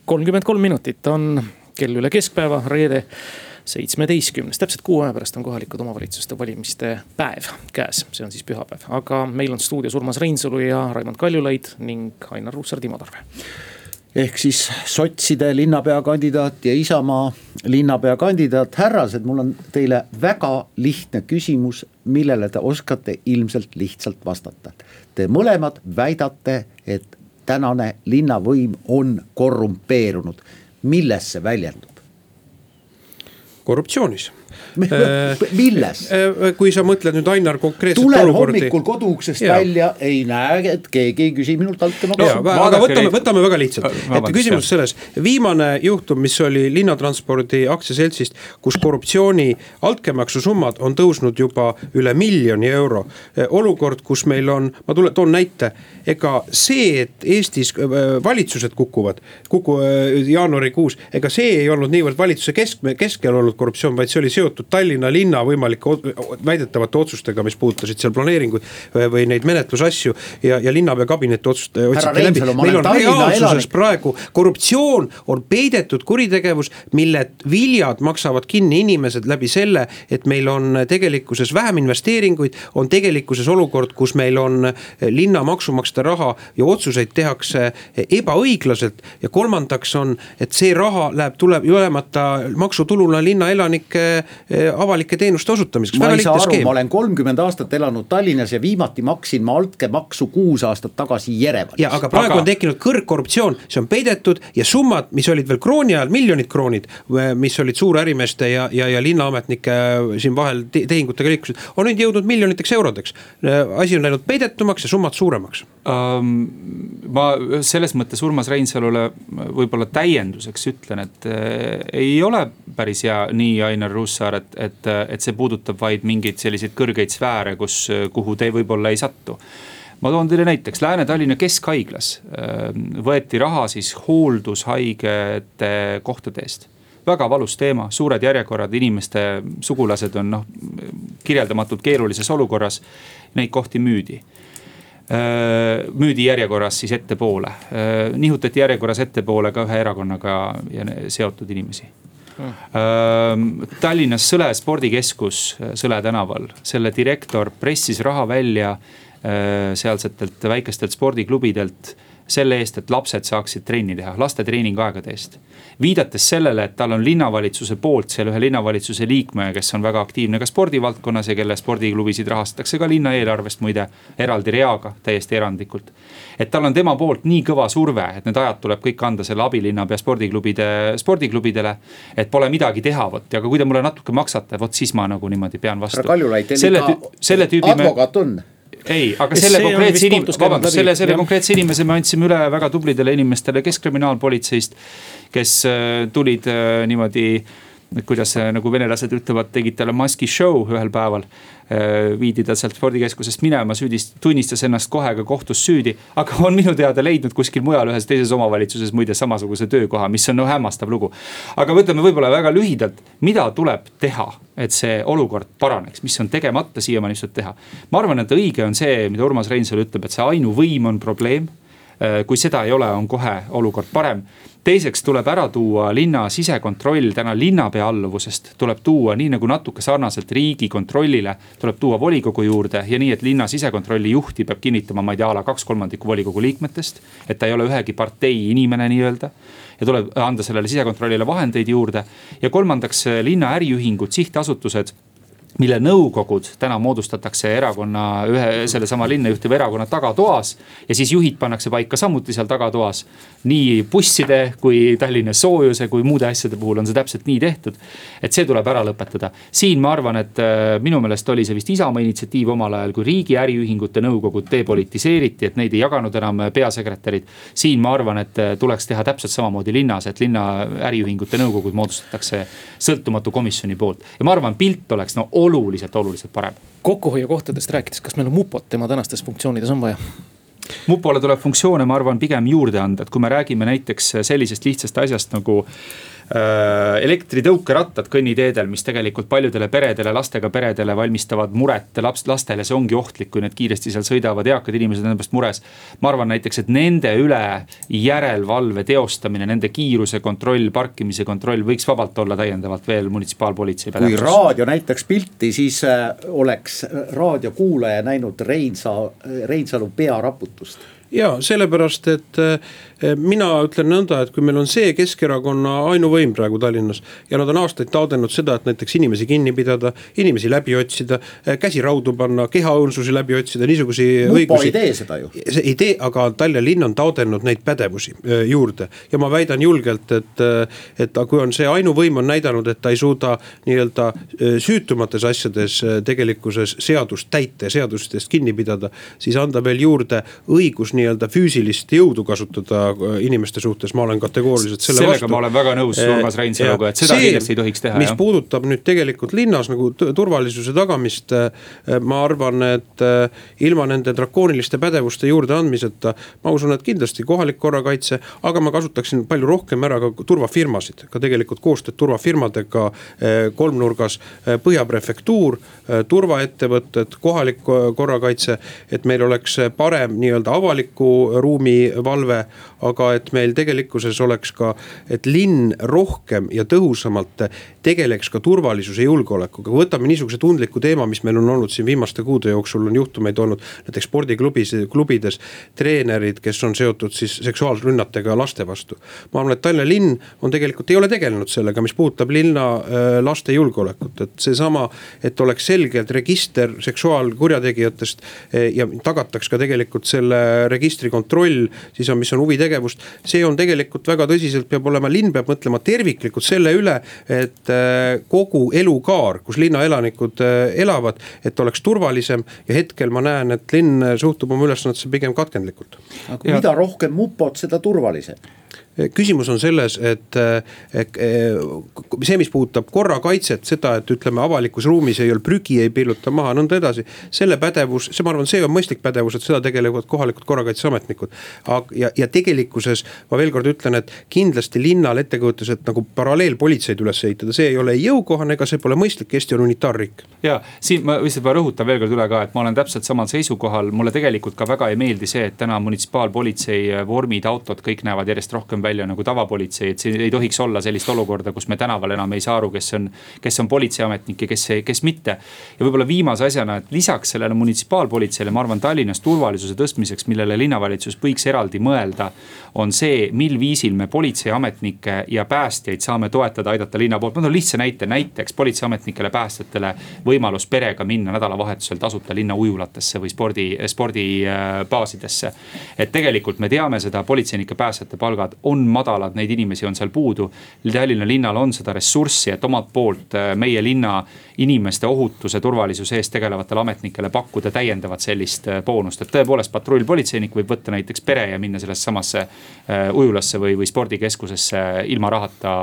kolmkümmend kolm minutit on kell üle keskpäeva, reede seitsmeteistkümnes, täpselt kuu aja pärast on kohalikud omavalitsuste valimiste päev käes, see on siis pühapäev, aga meil on stuudios Urmas Reinsalu ja Raimond Kaljulaid ning Ainar Ruussaar, Timo Tarve ehk siis sotside linnapea kandidaat ja Isamaa linnapea kandidaat, härrased, mul on teile väga lihtne küsimus, millele te oskate ilmselt lihtsalt vastata. Te mõlemad väidate, et tänane linnavõim on korrumpeerunud, milles see väljendub? korruptsioonis <laughs> <laughs> milles? Äh, kui sa mõtled nüüd Ainar konkreetselt tulen olukordi. hommikul koduuksest ja. välja, ei näe, et keegi ei küsi minult altkäemaksu. aga võtame, võtame väga lihtsalt, et küsimus selles, viimane juhtum, mis oli linnatranspordi aktsiaseltsist, kus korruptsiooni altkäemaksu summad on tõusnud juba üle miljoni euro. Äh, olukord, kus meil on, ma tule, toon näite, ega see, et Eestis äh, valitsused kukuvad, kuku jaanuarikuus, ega see ei olnud niivõrd valitsuse kesk, keskel olnud korruptsioon, vaid see oli seotud Tallinna linna võimalike väidetavate otsustega, mis puudutasid seal planeeringuid või neid menetlusasju ja, ja linnapea kabineti otsust meil on reaalsuses praegu korruptsioon on peidetud kuritegevus, mille viljad maksavad kinni inimesed läbi selle, et meil on tegelikkuses vähem investeeringuid, on tegelikkuses olukord, kus meil on linna maksumaksjate raha ja otsuseid tehakse ebaõiglaselt. ja kolmandaks on, et see raha läheb, tuleb olemata maksutuluna linna elanike avalike teenuste osutamiseks. ma ei saa aru, ma olen kolmkümmend aastat elanud Tallinnas ja viimati maksin ma altkäemaksu kuus aastat tagasi Jerevanis. ja aga praegu aga... on tekkinud kõrgkorruptsioon, see on peidetud ja summad, mis olid veel krooni ajal, miljonid kroonid, mis olid suurärimeeste ja, ja, ja linnaametnike siin vahel tehingutega liikusid, on nüüd jõudnud miljoniteks eurodeks. asi on läinud peidetumaks ja summad suuremaks um,. ma selles mõttes Urmas Reinsalule võib-olla täienduseks ütlen, et äh, ei ole päris hea nii, Ainar Ruussaar, et, et, et see puudutab vaid mingeid selliseid kõrgeid sfääre, kus, kuhu te võib-olla ei satu ma toon teile näiteks Lääne-Tallinna Keskhaiglas äh, võeti raha siis hooldushaigete kohtade eest väga valus teema, suured järjekorrad, inimeste sugulased on noh, kirjeldamatult keerulises olukorras. Neid kohti müüdi Äh, müüdi järjekorras siis ettepoole, äh, nihutati järjekorras ettepoole ka ühe erakonnaga seotud inimesi. Hmm. Tallinnas Sõle spordikeskus Sõle tänaval, selle direktor pressis raha välja sealsetelt väikestelt spordiklubidelt selle eest, et lapsed saaksid trenni teha, laste treeningaegade eest. viidates sellele, et tal on linnavalitsuse poolt seal ühe linnavalitsuse liikme, kes on väga aktiivne ka spordivaldkonnas ja kelle spordiklubisid rahastatakse ka linna eelarvest muide, eraldi reaga, täiesti erandlikult. et tal on tema poolt nii kõva surve, et need ajad tuleb kõik anda selle abilinnapea spordiklubide, spordiklubidele. et pole midagi teha, vot, aga kui te mulle natuke maksate, vot siis ma nagu niimoodi pean vastu. härra Kaljulaid, teil ikka advokaat on ei, aga selle konkreetse inimese, vabandust, selle, selle konkreetse inimese me andsime üle väga tublidele inimestele Keskkriminaalpolitseist. kes äh, tulid äh, niimoodi, kuidas äh, nagu venelased ütlevad, tegid talle maski show ühel päeval viidi ta sealt spordikeskusest minema, süüdist-, tunnistas ennast kohe ka kohtus süüdi. aga on minu teada leidnud kuskil mujal ühes teises omavalitsuses muide samasuguse töökoha, mis on no hämmastav lugu. aga võtame võib-olla väga lühidalt, mida tuleb teha, et see olukord paraneks, mis on tegemata siiamaani saanud teha. ma arvan, et õige on see, mida Urmas Reinsalu ütleb, et see ainuvõim on probleem. Äh, kui seda ei ole, on kohe olukord parem teiseks tuleb ära tuua linna sisekontroll täna linnapea alluvusest, tuleb tuua nii nagu natuke sarnaselt riigikontrollile, tuleb tuua volikogu juurde ja nii, et linna sisekontrolli juhti peab kinnitama, ma ei tea, a la kaks kolmandikku volikogu liikmetest. et ta ei ole ühegi partei inimene nii-öelda ja tuleb anda sellele sisekontrollile vahendeid juurde. ja kolmandaks linna äriühingud, sihtasutused mille nõukogud täna moodustatakse erakonna ühe, sellesama linna juhtiva erakonna tagatoas. ja siis juhid pannakse paika samuti seal tagatoas. nii busside kui Tallinna soojuse kui muude asjade puhul on see täpselt nii tehtud. et see tuleb ära lõpetada. siin ma arvan, et äh, minu meelest oli see vist Isamaa initsiatiiv omal ajal, kui riigi äriühingute nõukogud depolitiseeriti, et neid ei jaganud enam peasekretärid. siin ma arvan, et äh, tuleks teha täpselt samamoodi linnas, et linna äriühingute nõukogud moodustatakse sõltumatu komisjoni poolt ja ma arvan, pilt oleks no oluliselt, oluliselt parem. kokkuhoiukohtadest rääkides, kas meil on mupot tema tänastes funktsioonides on vaja? mupole tuleb funktsioone, ma arvan, pigem juurde anda, et kui me räägime näiteks sellisest lihtsast asjast nagu Äh, elektritõukerattad kõnniteedel, mis tegelikult paljudele peredele, lastega peredele valmistavad muret laps, lastele, see ongi ohtlik, kui need kiiresti seal sõidavad, eakad inimesed on nende pärast mures. ma arvan näiteks, et nende üle järelevalve teostamine, nende kiiruse kontroll, parkimise kontroll võiks vabalt olla täiendavalt veel munitsipaalpolitsei pädevuses. kui raadio näitaks pilti, siis äh, oleks raadiokuulaja näinud Reinsa-, Reinsalu pearaputust ja sellepärast, et Eh, mina ütlen nõnda, et kui meil on see Keskerakonna ainuvõim praegu Tallinnas ja nad on aastaid taotlenud seda, et näiteks inimesi kinni pidada, inimesi läbi otsida, eh, käsi raudu panna, kehaõõnsusi läbi otsida, niisuguseid õigusi. ei tee seda ju. see ei tee, aga Tallinna linn on taotlenud neid pädevusi eh, juurde ja ma väidan julgelt, et, et kui on see ainuvõim on näidanud, et ta ei suuda nii-öelda süütumates asjades tegelikkuses seadust täita ja seadustest kinni pidada, siis anda veel juurde õigus nii-öelda füüsilist jõudu kasutada inimeste suhtes, ma olen kategooriliselt selle sellega vastu. ma olen väga nõus äh, Urmas Reinsaluga, et seda see, kindlasti ei tohiks teha. mis jah. puudutab nüüd tegelikult linnas nagu turvalisuse tagamist. Äh, ma arvan, et ilma nende drakooniliste pädevuste juurdeandmiseta, ma usun, et kindlasti kohalik korrakaitse, aga ma kasutaksin palju rohkem ära ka turvafirmasid, ka tegelikult koostööd turvafirmadega kolmnurgas. Põhja prefektuur, turvaettevõtted, kohalik korrakaitse, et meil oleks parem nii-öelda avaliku ruumi valve aga et meil tegelikkuses oleks ka, et linn rohkem ja tõhusamalt tegeleks ka turvalisuse julgeolekuga, võtame niisuguse tundliku teema, mis meil on olnud siin viimaste kuude jooksul, on juhtumeid olnud näiteks spordiklubis, klubides. treenerid, kes on seotud siis seksuaalrünnatega laste vastu. ma arvan, et Tallinna linn on tegelikult, ei ole tegelenud sellega, mis puudutab linna äh, laste julgeolekut, et seesama, et oleks selgelt register seksuaalkurjategijatest äh, ja tagataks ka tegelikult selle registri kontroll, siis on, mis on huvitegevust. see on tegelikult väga tõsiselt peab olema, linn peab mõtlema terviklikult selle üle, et äh, kogu elukaar, kus linnaelanikud elavad, et oleks turvalisem ja hetkel ma näen, et linn suhtub oma ülesannetesse pigem katkendlikult. aga mida rohkem mupot, seda turvalisem küsimus on selles, et see, mis puudutab korrakaitset, seda, et ütleme, avalikus ruumis ei ole prügi, ei pilluta maha, nõnda edasi. selle pädevus, see, ma arvan, see on mõistlik pädevus, et seda tegelevad kohalikud korrakaitseametnikud. ja, ja tegelikkuses ma veel kord ütlen, et kindlasti linnal ettekujutus, et nagu paralleelpolitseid üles ehitada, see ei ole ei jõukohane ega see pole mõistlik, Eesti on unitaarriik. ja siin ma lihtsalt rõhutan veel kord üle ka, et ma olen täpselt samal seisukohal, mulle tegelikult ka väga ei meeldi see, et täna munitsipaalpolitsei vormid, autod, kõik näevad järjest rohkem välja nagu tavapolitsei, et siin ei tohiks olla sellist olukorda, kus me tänaval enam ei saa aru, kes on, kes on politseiametnik ja kes, kes mitte. ja võib-olla viimase asjana, et lisaks sellele munitsipaalpolitseile, ma arvan, Tallinnas turvalisuse tõstmiseks, millele linnavalitsus võiks eraldi mõelda. on see, mil viisil me politseiametnikke ja päästjaid saame toetada, aidata linna poolt, ma toon lihtsa näite, näiteks politseiametnikele, päästjatele võimalus perega minna nädalavahetusel tasuta linna ujulatesse või spordi, spordibaasidesse. et tegelikult me teame seda, politseinike, päästjate palgad on on madalad, neid inimesi on seal puudu. Tallinna linnal on seda ressurssi, et omalt poolt äh, meie linna inimeste ohutuse, turvalisuse eest tegelevatele ametnikele pakkuda täiendavat sellist äh, boonust. et tõepoolest patrullpolitseinik võib võtta näiteks pere ja minna sellesse samasse äh, ujulasse või, või spordikeskusesse ilma rahata.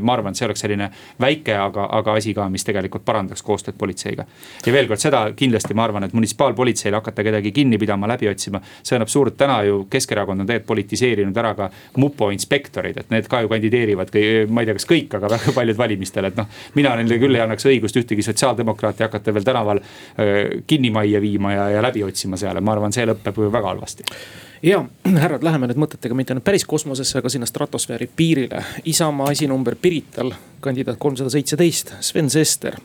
ma arvan, et see oleks selline väike, aga, aga asi ka, mis tegelikult parandaks koostööd politseiga. ja veel kord seda kindlasti ma arvan, et munitsipaalpolitseil hakata kedagi kinni pidama, läbi otsima. see on absurd, täna ju Keskerakond on tegelikult politiseerinud ära ka mupo inspektorid, et need ka ju kandideerivad, ma ei tea, kas kõik, aga väga paljud valimistel, et noh. mina neile küll ei annaks õigust ühtegi sotsiaaldemokraati hakata veel tänaval kinni majja viima ja, ja läbi otsima seal, ma arvan, see lõpeb väga halvasti ja härrad, läheme nüüd mõtetega mitte nüüd päris kosmosesse, aga sinna stratosfääri piirile. Isamaa esinumber Pirital, kandidaat kolmsada seitseteist, Sven Sester.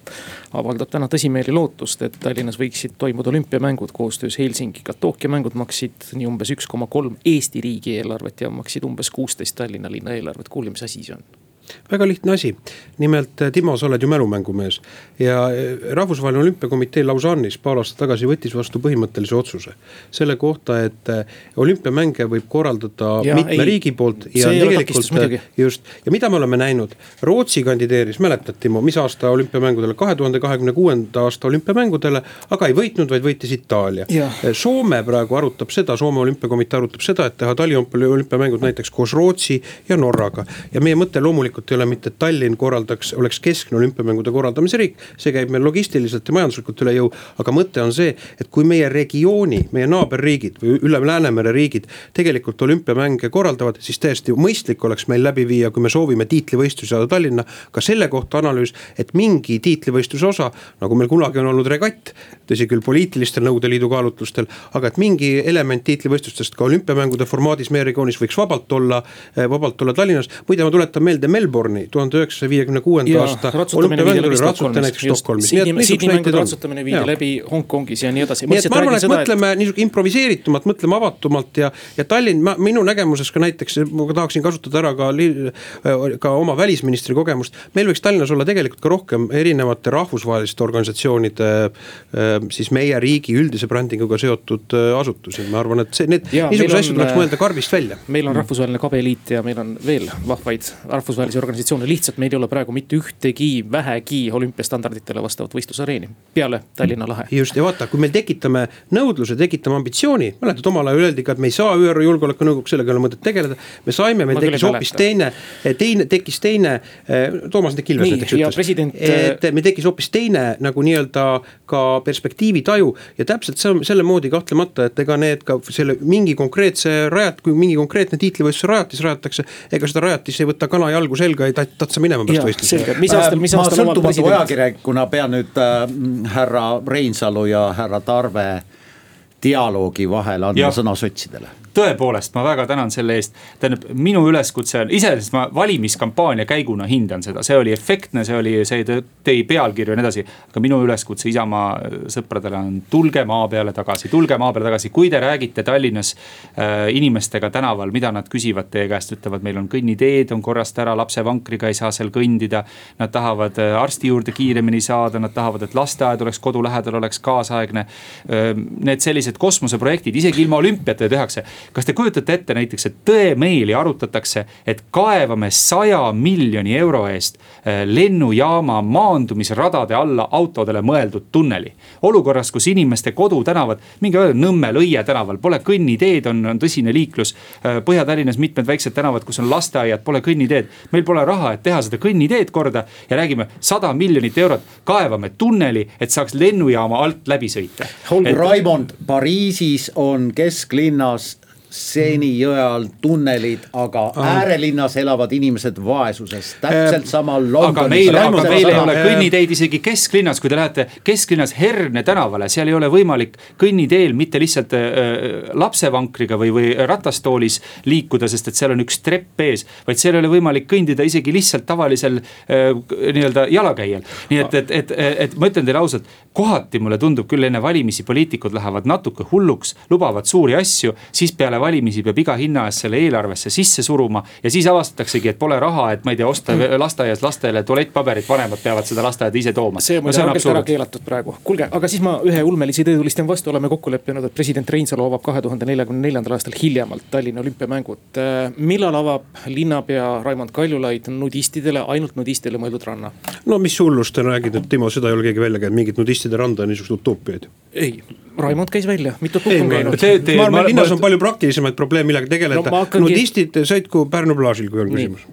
avaldab täna tõsimeeli lootust, et Tallinnas võiksid toimuda olümpiamängud koostöös Helsingiga. Tokyo mängud maksid nii umbes üks koma kolm Eesti riigieelarvet ja maksid umbes kuusteist Tallinna linna eelarvet. kuulge, mis asi see on? Väga lihtne asi, nimelt äh, Timo, sa oled ju mälumängumees ja äh, rahvusvaheline olümpiakomitee Lausanne'is paar aastat tagasi võttis vastu põhimõttelise otsuse. selle kohta, et äh, olümpiamänge võib korraldada ja, mitme ei, riigi poolt ja tegelikult just. ja mida me oleme näinud, Rootsi kandideeris, mäletad Timo, mis aasta olümpiamängudele, kahe tuhande kahekümne kuuenda aasta olümpiamängudele. aga ei võitnud, vaid võitis Itaalia. Soome praegu arutab seda, Soome olümpiakomitee arutab seda, et teha Tallinna olümpiamängud näiteks koos Rootsi ja Norraga ja meie mõte loomulikult tegelikult ei ole mitte, et Tallinn korraldaks, oleks keskne olümpiamängude korraldamise riik. see käib meil logistiliselt ja majanduslikult üle jõu, aga mõte on see, et kui meie regiooni, meie naaberriigid või üle Läänemere riigid tegelikult olümpiamänge korraldavad, siis täiesti mõistlik oleks meil läbi viia, kui me soovime tiitlivõistlusi saada Tallinna. ka selle kohta analüüs, et mingi tiitlivõistluse osa, nagu meil kunagi on olnud regatt, tõsi küll, poliitilistel Nõukogude Liidu kaalutlustel, aga et mingi element tiitlivõistlustest ka olümpiamängude formaadis meie regioonis võiks vabalt olla, vabalt olla Tallinnas. muide, ma tuletan meelde Melbourne'i tuhande üheksasaja viiekümne kuuenda aasta olümpiamängud oli ratsutamine näiteks Stockholmis. Ratsutamine viidi läbi Hongkongis ja nii edasi. nii et ma arvan, et mõtleme niisugune improviseeritumalt, mõtleme avatumalt ja, ja Tallinn, ma minu nägemuses ka näiteks, ma tahaksin kasutada ära ka, ka oma välisministri kogemust. meil võiks Tallinnas olla tegelikult ka rohkem erinevate rahvusvaheliste organisatsioonide siis meie riigi üldise brändinguga seotud asutusi, ma arvan, et see, need niisuguseid asju tuleks mõelda karbist välja. meil on rahvusvaheline kabeliit ja meil on veel vahvaid rahvusvahelisi rahvusvahelisi organisatsioone, lihtsalt meil ei ole praegu mitte ühtegi vähegi olümpiastandarditele vastavat võistlusareeni peale Tallinna lahe. just ja vaata, kui me tekitame nõudluse, tekitame ambitsiooni, mäletad omal ajal öeldi ka, et me ei saa ÜRO Julgeolekunõukogus, sellega ei ole mõtet tegeleda. me saime, meil tekkis hoopis teine, teine, tekkis teine, eh, Toomas Hendrik Ilves näiteks ütles, president... et meil tekkis hoopis teine nagu nii-öelda ka perspektiivitaju. ja täpselt selle moodi kahtlemata, et ega need ka selle mingi konkreetse rajat-, kui mingi konkreetne tiitlivõistluse rajatis rajatakse, ega seda rajatist ei võta kana jalgu selga, ei tatsa minema pärast võistlust. mis aastal, mis aastal ma sõltumatu ajakirjanikuna pean nüüd äh, härra Reinsalu ja härra Tarve dialoogi vahel andma sõna sotsidele tõepoolest, ma väga tänan selle eest. tähendab, minu üleskutse on, iseenesest ma valimiskampaania käiguna hindan seda, see oli efektne, see oli, see tõi pealkirju ja nii edasi. aga minu üleskutse Isamaa sõpradele on tulge maa peale tagasi, tulge maa peale tagasi, kui te räägite Tallinnas äh, inimestega tänaval, mida nad küsivad teie käest, ütlevad, meil on kõnniteed on korrast ära, lapsevankriga ei saa seal kõndida. Nad tahavad äh, arsti juurde kiiremini saada, nad tahavad, et lasteaed oleks kodu lähedal, oleks kaasaegne. Äh, need sellised kosmoseprojektid, isegi ilma olümpiata tehakse kas te kujutate ette näiteks, et tõemeeli arutatakse, et kaevame saja miljoni euro eest äh, lennujaama maandumisradade alla autodele mõeldud tunneli. olukorras, kus inimeste kodutänavad, minge öelda Nõmmel, Õie tänaval, pole kõnniteed, on, on tõsine liiklus. Äh, Põhja-Tallinnas mitmed väiksed tänavad, kus on lasteaiad, pole kõnniteed. meil pole raha, et teha seda kõnniteed korda ja räägime sada miljonit eurot, kaevame tunneli, et saaks lennujaama alt läbi sõita. Et... Raimond, Pariisis on kesklinnas seeni jõe all tunnelid, aga ah. äärelinnas elavad inimesed vaesuses, täpselt sama Londonis. aga meil, aga meil ei ole kõnniteid isegi kesklinnas, kui te lähete kesklinnas Herne tänavale, seal ei ole võimalik kõnniteel mitte lihtsalt äh, lapsevankriga või, või ratastoolis liikuda, sest et seal on üks trepp ees. vaid seal ei ole võimalik kõndida isegi lihtsalt tavalisel äh, nii-öelda jalakäijal. nii et, et, et, et, et ma ütlen teile ausalt, kohati mulle tundub küll enne valimisi poliitikud lähevad natuke hulluks, lubavad suuri asju, siis peale valimisi peab iga hinna eest selle eelarvesse sisse suruma. ja siis avastataksegi, et pole raha, et ma ei tea, osta mm. lasteaias lastele tualettpaberit, vanemad peavad seda lasteaeda ise tooma. see on muide rangelt ära keelatud praegu. kuulge, aga siis ma ühe ulmelise idee tulistan vastu, oleme kokku leppinud, et president Reinsalu avab kahe tuhande neljakümne neljandal aastal hiljemalt Tallinna olümpiamängud. Äh, millal avab linnapea Raimond Kaljulaid nudistidele, ainult nudistidele mõeldud ranna? no mis hullust te räägite, Timo, seda ei ole keegi välja käinud, mingit nudistide randa, niisuguseid utoopiaid. ei, Raimond käis välja, mitu puhku on käinud. ma arvan, linnas on palju praktilisemaid probleeme, millega tegeleda no,. Hakkangi... nudistid sõitku Pärnu plaažil, kui on küsimus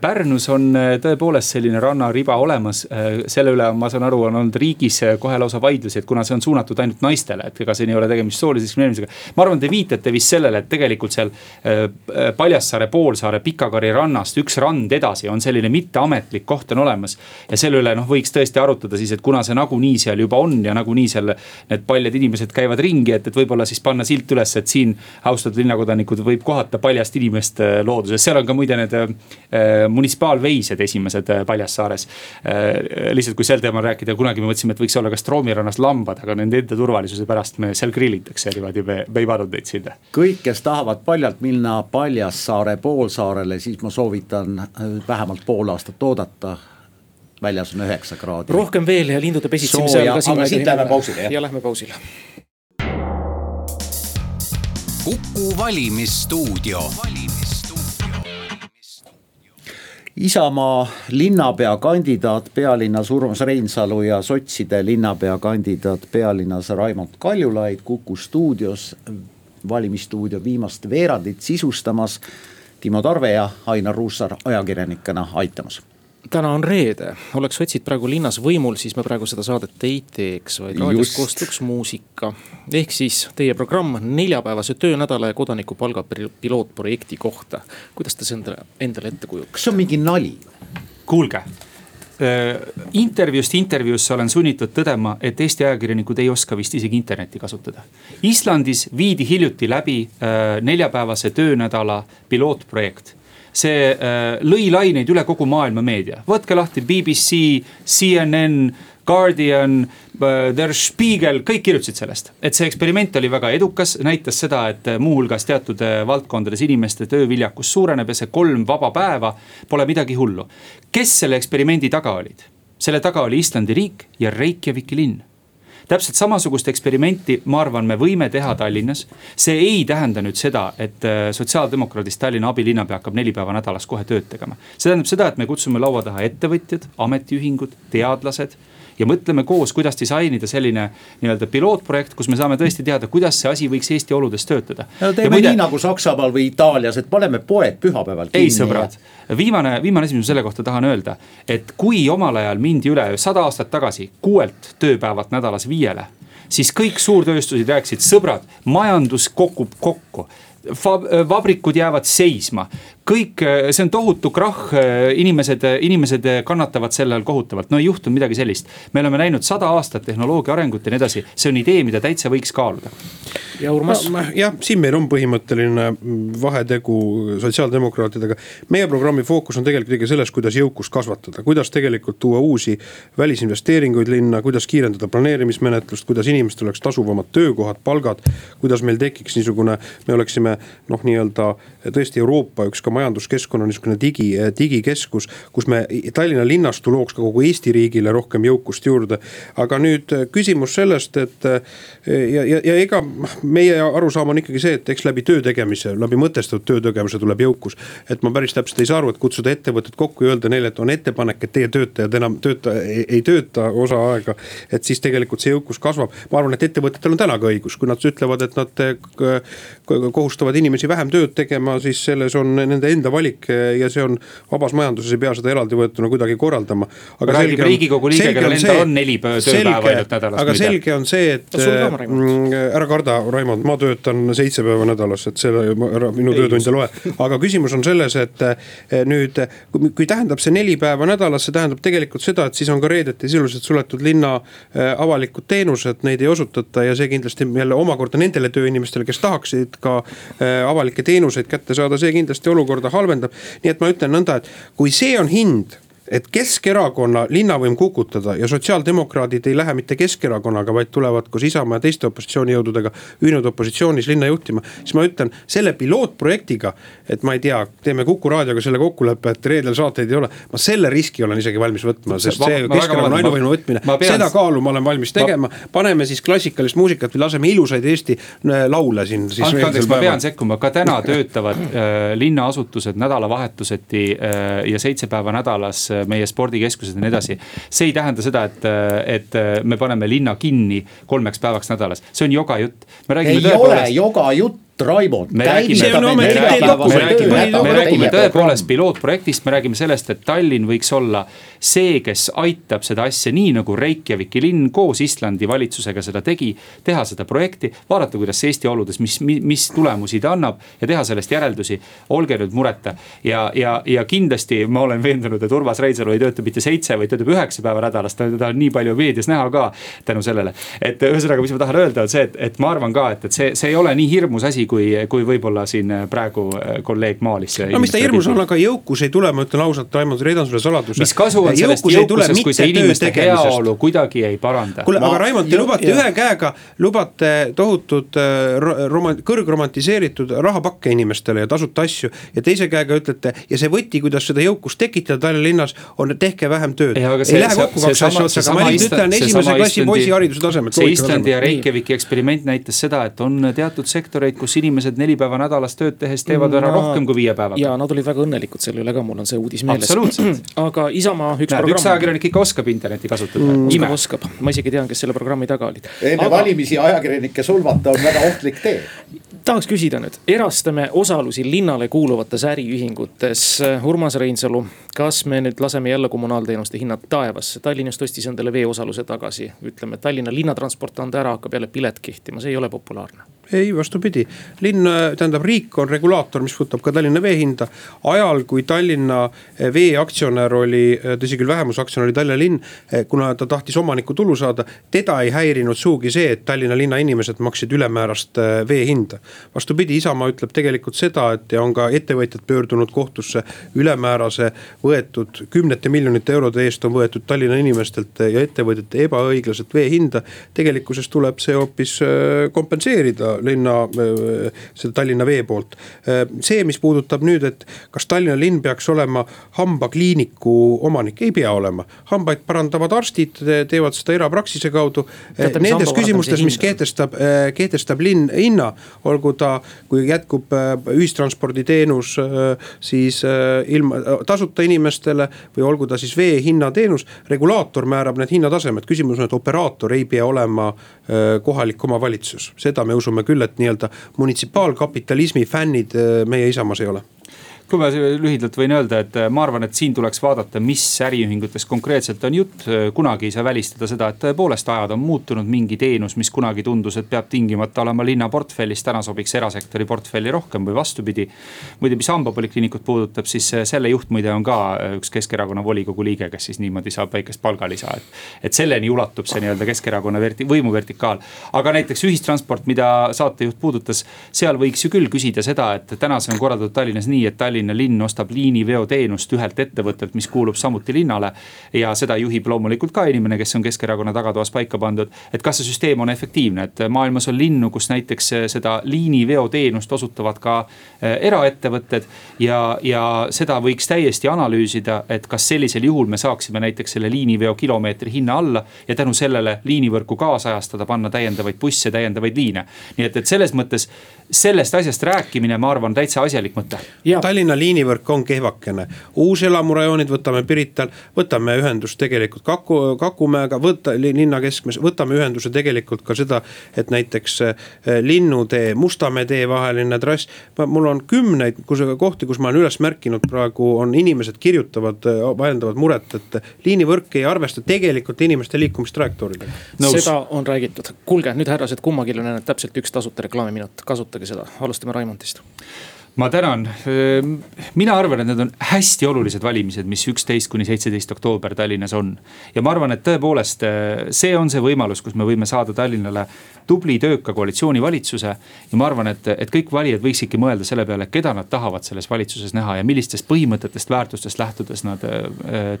Pärnus on äh, tõepoolest selline rannariba olemas, äh, selle üle ma saan aru, on olnud riigis kohe lausa vaidlusi, et kuna see on suunatud ainult naistele, et ega siin ei ole tegemist soolise diskrimineerimisega. ma arvan, te viitate vist sellele, et tegelikult seal Paljassaare poolsaare Pikakari rannast üks rand edasi on selline mitteametlik koht on olemas. ja selle üle noh, võiks tõesti arutada siis, et kuna see nagunii seal juba on ja nagunii seal need paljad inimesed käivad ringi, et, et võib-olla siis panna silt üles, et siin austatud linnakodanikud võib kohata paljast inimest looduses, seal on ka muide need Äh, munitsipaalveised esimesed äh, Paljassaares. Äh, lihtsalt, kui sel teemal rääkida, kunagi me mõtlesime, et võiks olla ka Stroomi rannas lambad, aga nende enda turvalisuse pärast me seal grillitakse niimoodi, me, me ei pannud neid sinna. kõik, kes tahavad paljalt minna Paljassaare poolsaarele, siis ma soovitan vähemalt pool aastat oodata väljas on üheksa kraadi. rohkem veel ja lindude pesitsemise ajal ka siin. aga siit lähme pausile jah. ja lähme pausile. kuku valimisstuudio Isamaa linnapea kandidaat pealinnas Urmas Reinsalu ja sotside linnapea kandidaat pealinnas Raimond Kaljulaid Kuku stuudios, valimisstuudio viimast veerandit sisustamas. Timo Tarve ja Ainar Ruussaar ajakirjanikena aitamas täna on reede, oleks sotsid praegu linnas võimul, siis me praegu seda saadet ei teeks, vaid raadios koostuks muusika. ehk siis teie programm neljapäevase töönädala ja kodanikupalga pilootprojekti kohta. kuidas te seda endale, endale ette kujutate? see on mingi nali? kuulge äh, intervjuust intervjuusse olen sunnitud tõdema, et Eesti ajakirjanikud ei oska vist isegi internetti kasutada. Islandis viidi hiljuti läbi äh, neljapäevase töönädala pilootprojekt see äh, lõi laineid üle kogu maailma meedia, võtke lahti BBC, CNN, Guardian äh,, Der Spiegel, kõik kirjutasid sellest. et see eksperiment oli väga edukas, näitas seda, et äh, muuhulgas teatud valdkondades inimeste tööviljakus suureneb ja see kolm vaba päeva pole midagi hullu. kes selle eksperimendi taga olid? selle taga oli Islandi riik ja Reykjaviki linn täpselt samasugust eksperimenti, ma arvan, me võime teha Tallinnas. see ei tähenda nüüd seda, et äh, sotsiaaldemokraadist Tallinna abilinnapea hakkab neli päeva nädalas kohe tööd tegema. see tähendab seda, et me kutsume laua taha ettevõtjad, ametiühingud, teadlased ja mõtleme koos, kuidas disainida selline nii-öelda pilootprojekt, kus me saame tõesti teada, kuidas see asi võiks Eesti oludes töötada. no teeme muide, nii nagu Saksamaal või Itaalias, et paneme poed pühapäeval kinni. ei sõbrad ja..., viimane, viimane asi, mis ma selle kohta tahan öelda, et kui omal ajal mindi üle sada aastat tagasi kuuelt tööpäevalt nädalas viiele siis kõik suurtööstused rääkisid, sõbrad, majandus kokub kokku vabrikud jäävad seisma. Kõik, see on tohutu krahh, inimesed, inimesed kannatavad selle all kohutavalt, no ei juhtunud midagi sellist. me oleme näinud sada aastat tehnoloogia arengut ja nii edasi, see on idee, mida täitsa võiks kaaluda. ja Urmas. jah, siin meil on põhimõtteline vahetegu sotsiaaldemokraatidega. meie programmi fookus on tegelikult ikkagi selles, kuidas jõukust kasvatada, kuidas tegelikult tuua uusi välisinvesteeringuid linna, kuidas kiirendada planeerimismenetlust, kuidas inimestel oleks tasuvamad töökohad, palgad. kuidas meil tekiks niisugune, me oleksime noh, nii-öelda tõesti Euroopa üks ka majanduskeskkonna niisugune digi, digikeskus, kus me Tallinna linnastu looks ka kogu Eesti riigile rohkem jõukust juurde. aga nüüd küsimus sellest, et ja, ja, ja ega meie arusaam on ikkagi see, et eks läbi töö tegemise, läbi mõtestatud töö tegemise tuleb jõukus. et ma päris täpselt ei saa aru, et kutsuda ettevõtted kokku ja öelda neile, et on ettepanek, et teie töötajad enam tööta, ei, tööta osaaega. et siis tegelikult see jõukus kasvab, ma arvan, et ettevõtetel on täna ka õigus, kui nad ütlevad, et nad kohustavad inimesi vähem tööd tegema, siis selles on nende enda valik ja see on vabas majanduses ei pea seda eraldi võetuna kuidagi korraldama. aga räägib riigikogu liige, kellel endal on neli tööpäeva ainult nädalas. aga selge on see, et mm, ära karda, Raimond, ma töötan seitse päeva nädalas, et selle minu töötund ei loe. aga küsimus on selles, et eh, nüüd kui tähendab see neli päeva nädalas, see tähendab tegelikult seda, et siis on ka reedeti sisuliselt suletud linna eh, avalikud teenused, neid ei osutata ja see kindlasti jälle omakorda nendele tööinimestele, kes tahaksid ka eh, avalikke teenuseid kätte saada, see kindlasti olukorda halvendab. nii et ma ütlen nõnda, et kui see on hind et Keskerakonna linnavõim kukutada ja sotsiaaldemokraadid ei lähe mitte Keskerakonnaga, vaid tulevad koos Isamaa ja teiste opositsioonijõududega ühinenud opositsioonis linna juhtima. siis ma ütlen selle pilootprojektiga, et ma ei tea, teeme Kuku raadioga selle kokkuleppe, et reedel saateid ei ole. ma selle riski olen isegi valmis võtma, sest see Keskerakonna ainuvõimu võtmine, seda kaalu ma olen valmis tegema. paneme siis klassikalist muusikat või laseme ilusaid Eesti äh, laule siin siis. andke andeks, ma pean sekkuma, ka täna töötavad äh, linnaasutused nädalavahetuseti äh, ja seitse päeva nädalas meie spordikeskused ja nii edasi. see ei tähenda seda, et, et me paneme linna kinni kolmeks päevaks nädalas, see on joga jutt. ei ole joga jutt Raimond. me räägime, me räägime, me räägime tõepoolest pilootprojektist, me räägime sellest, et Tallinn võiks olla see, kes aitab seda asja, nii nagu Reykjaviki linn koos Islandi valitsusega seda tegi. teha seda projekti, vaadata, kuidas Eesti oludes, mis, mis tulemusi ta annab ja teha sellest järeldusi. olge nüüd mureta ja, ja, ja kindlasti ma olen veendunud, et Urmas Reinsalu ei tööta mitte seitse, vaid töötab üheksa päeva nädalas, teda on nii palju meedias näha ka tänu sellele. et ühesõnaga, mis ma tahan öelda, on see, et, et ma arvan ka, et, et see, see ei ole nii hirmus asi kui, kui võib-olla siin praegu äh, kolleeg maalis. no mis ta hirmus on, aga jõukus ei tule, ma ütlen ausalt, Raimond, reedan sulle saladuse. mis kasu on sellest jõukusest, kui see inimeste heaolu kuidagi ei paranda. kuule, aga Raimond, te lubate ühe käega, lubate tohutut äh, romant-, kõrgromantiseeritud rahapakke inimestele ja tasuta asju. ja teise käega ütlete ja see võti, kuidas seda jõukust tekitada Tallinna linnas, on tehke vähem tööd. ei lähe kokku kaks asja otsaga, ma lihtsalt ütlen esimese klassi poisihariduse tasemel. see Islandi ja Reykjaviki eksperiment näitas seda, et on teatud sektoreid, kus inimesed neli päeva nädalas tööd tehes teevad ära rohkem kui viie päevaga. ja nad olid väga õnnelikud selle üle ka, mul on see uudis meeles. absoluutselt <clears throat> aga Isamaa üks Näed, programm. üks ajakirjanik ikka oskab internetti kasutada mm.. ime oskab, ma isegi tean, kes selle programmi taga olid. enne aga... valimisi ajakirjanikke solvata on väga ohtlik tee. tahaks küsida nüüd, erastame osalusi linnale kuuluvates äriühingutes. Urmas Reinsalu, kas me nüüd laseme jälle kommunaalteenuste hinnad taevasse? Tallinn just ostis endale veeosaluse tagasi, ütleme Tallinna linnatransport anda ära, hakkab jälle pilet kehtima, see ei ole populaarne ei, vastupidi, linn, tähendab riik on regulaator, mis puudutab ka Tallinna vee hinda. ajal, kui Tallinna Vee aktsionär oli, tõsi küll, vähemusaktsionär oli Tallinna linn, kuna ta tahtis omaniku tulu saada. teda ei häirinud sugugi see, et Tallinna linna inimesed maksid ülemäärast äh, vee hinda. vastupidi, Isamaa ütleb tegelikult seda, et ja on ka ettevõtjad pöördunud kohtusse ülemäärase võetud kümnete miljonite eurode eest on võetud Tallinna inimestelt ja ettevõtjate ebaõiglaselt vee hinda. tegelikkuses tuleb see hoopis äh, kompenseerida linna, äh, seda Tallinna Vee poolt. Äh, see, mis puudutab nüüd, et kas Tallinna linn peaks olema hambakliiniku omanik, ei pea olema. hambaid parandavad arstid, teevad seda erapraksise kaudu. Äh, nendes küsimustes, mis kehtestab, kehtestab linn hinna, olgu ta, kui jätkub ühistransporditeenus siis ilma, tasuta inimestele või olgu ta siis vee hinnateenus. regulaator määrab need hinnatasemed, küsimus on, et operaator ei pea olema kohalik omavalitsus, seda me usume küll, et nii-öelda munitsipaalkapitalismi fännid äh, meie Isamaas ei ole kui ma lühidalt võin öelda, et ma arvan, et siin tuleks vaadata, mis äriühingutest konkreetselt on jutt. kunagi ei saa välistada seda, et tõepoolest ajad on muutunud, mingi teenus, mis kunagi tundus, et peab tingimata olema linna portfellis, täna sobiks erasektori portfelli rohkem või vastupidi. muide, mis hambapolikliinikut puudutab, siis selle juht muide on ka üks Keskerakonna volikogu liige, kes siis niimoodi saab väikest palgalisa, et. et selleni ulatub see nii-öelda Keskerakonna verti-, võimuvertikaal. aga näiteks ühistransport, mida saatejuht puudutas, seal võiks ju küll küsida seda, et täna see on korraldatud Tallinnas nii, et Tallinna linn ostab liiniveoteenust ühelt ettevõttelt, mis kuulub samuti linnale. ja seda juhib loomulikult ka inimene, kes on Keskerakonna tagatoas paika pandud. et kas see süsteem on efektiivne, et maailmas on linnu, kus näiteks seda liiniveoteenust osutavad ka eh, eraettevõtted. ja, ja seda võiks täiesti analüüsida, et kas sellisel juhul me saaksime näiteks selle liiniveo kilomeetri hinna alla. ja tänu sellele liinivõrku kaasajastada, panna täiendavaid busse, täiendavaid liine. nii et, et selles mõttes sellest asjast rääkimine, ma arvan, täitsa asjalik mõte. Tallinna liinivõrk on kehvakene, uuselamurajoonid võtame Pirital, võtame ühendust tegelikult Kaku, Kakumäega, võtta linna keskmes, võtame ühenduse tegelikult ka seda, et näiteks eh, Linnutee, Mustamäe tee vaheline trass. mul on kümneid kus, kohti, kus ma olen üles märkinud, praegu on inimesed kirjutavad, eh, väljendavad muret, et liinivõrk ei arvesta tegelikult inimeste liikumistrajektooridega. seda on räägitud, kuulge nüüd härrased, kummagil on täpselt üks tasuta reklaamiminut, kasutage seda, alustame Raimondist ma tänan, mina arvan, et need on hästi olulised valimised, mis üksteist kuni seitseteist oktoober Tallinnas on. ja ma arvan, et tõepoolest see on see võimalus, kus me võime saada Tallinnale tubli tööka koalitsioonivalitsuse. ja ma arvan, et, et kõik valijad võiksidki mõelda selle peale, keda nad tahavad selles valitsuses näha ja millistest põhimõtetest, väärtustest lähtudes nad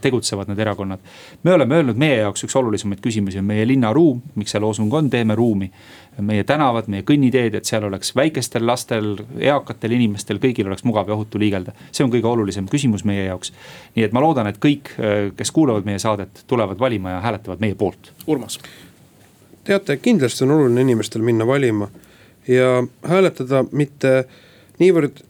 tegutsevad, need erakonnad. me oleme öelnud, meie jaoks üks olulisemaid küsimusi on meie linnaruum, miks see loosung on, teeme ruumi. Meie tänavad, meie kõnniteed, et seal oleks väikestel lastel, eakatel inimestel, kõigil oleks mugav ja ohutu liigelda. see on kõige olulisem küsimus meie jaoks. nii et ma loodan, et kõik, kes kuulavad meie saadet, tulevad valima ja hääletavad meie poolt. Urmas teate, kindlasti on oluline inimestel minna valima ja hääletada mitte niivõrd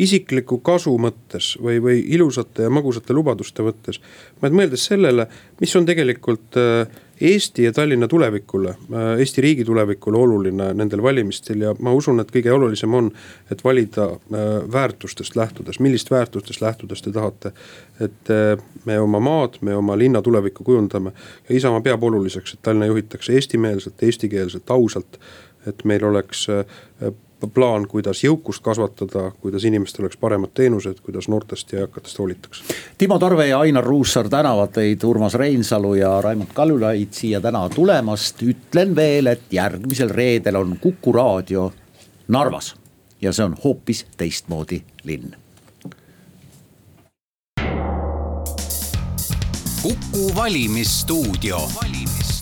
isikliku kasu mõttes või, või ilusate ja magusate lubaduste mõttes. vaid mõeldes sellele, mis on tegelikult äh, Eesti ja Tallinna tulevikule, äh, Eesti riigi tulevikule oluline nendel valimistel ja ma usun, et kõige olulisem on, et valida äh, väärtustest lähtudes, millist väärtustest lähtudes te tahate. et me oma maad, me oma linna tulevikku kujundame ja Isamaa peab oluliseks, et Tallinna juhitakse eestimeelselt, eestikeelselt, ausalt. et meil oleks plaan, kuidas jõukust kasvatada, kuidas inimestel oleks paremad teenused, kuidas noortest ja eakatest hoolitakse. Timo Tarve ja Ainar Ruussaar tänavad teid, Urmas Reinsalu ja Raimond Kaljulaid siia täna tulemast. ütlen veel, et järgmisel reedel on Kuku raadio Narvas ja see on hoopis teistmoodi linn. kuku valimisstuudio valimis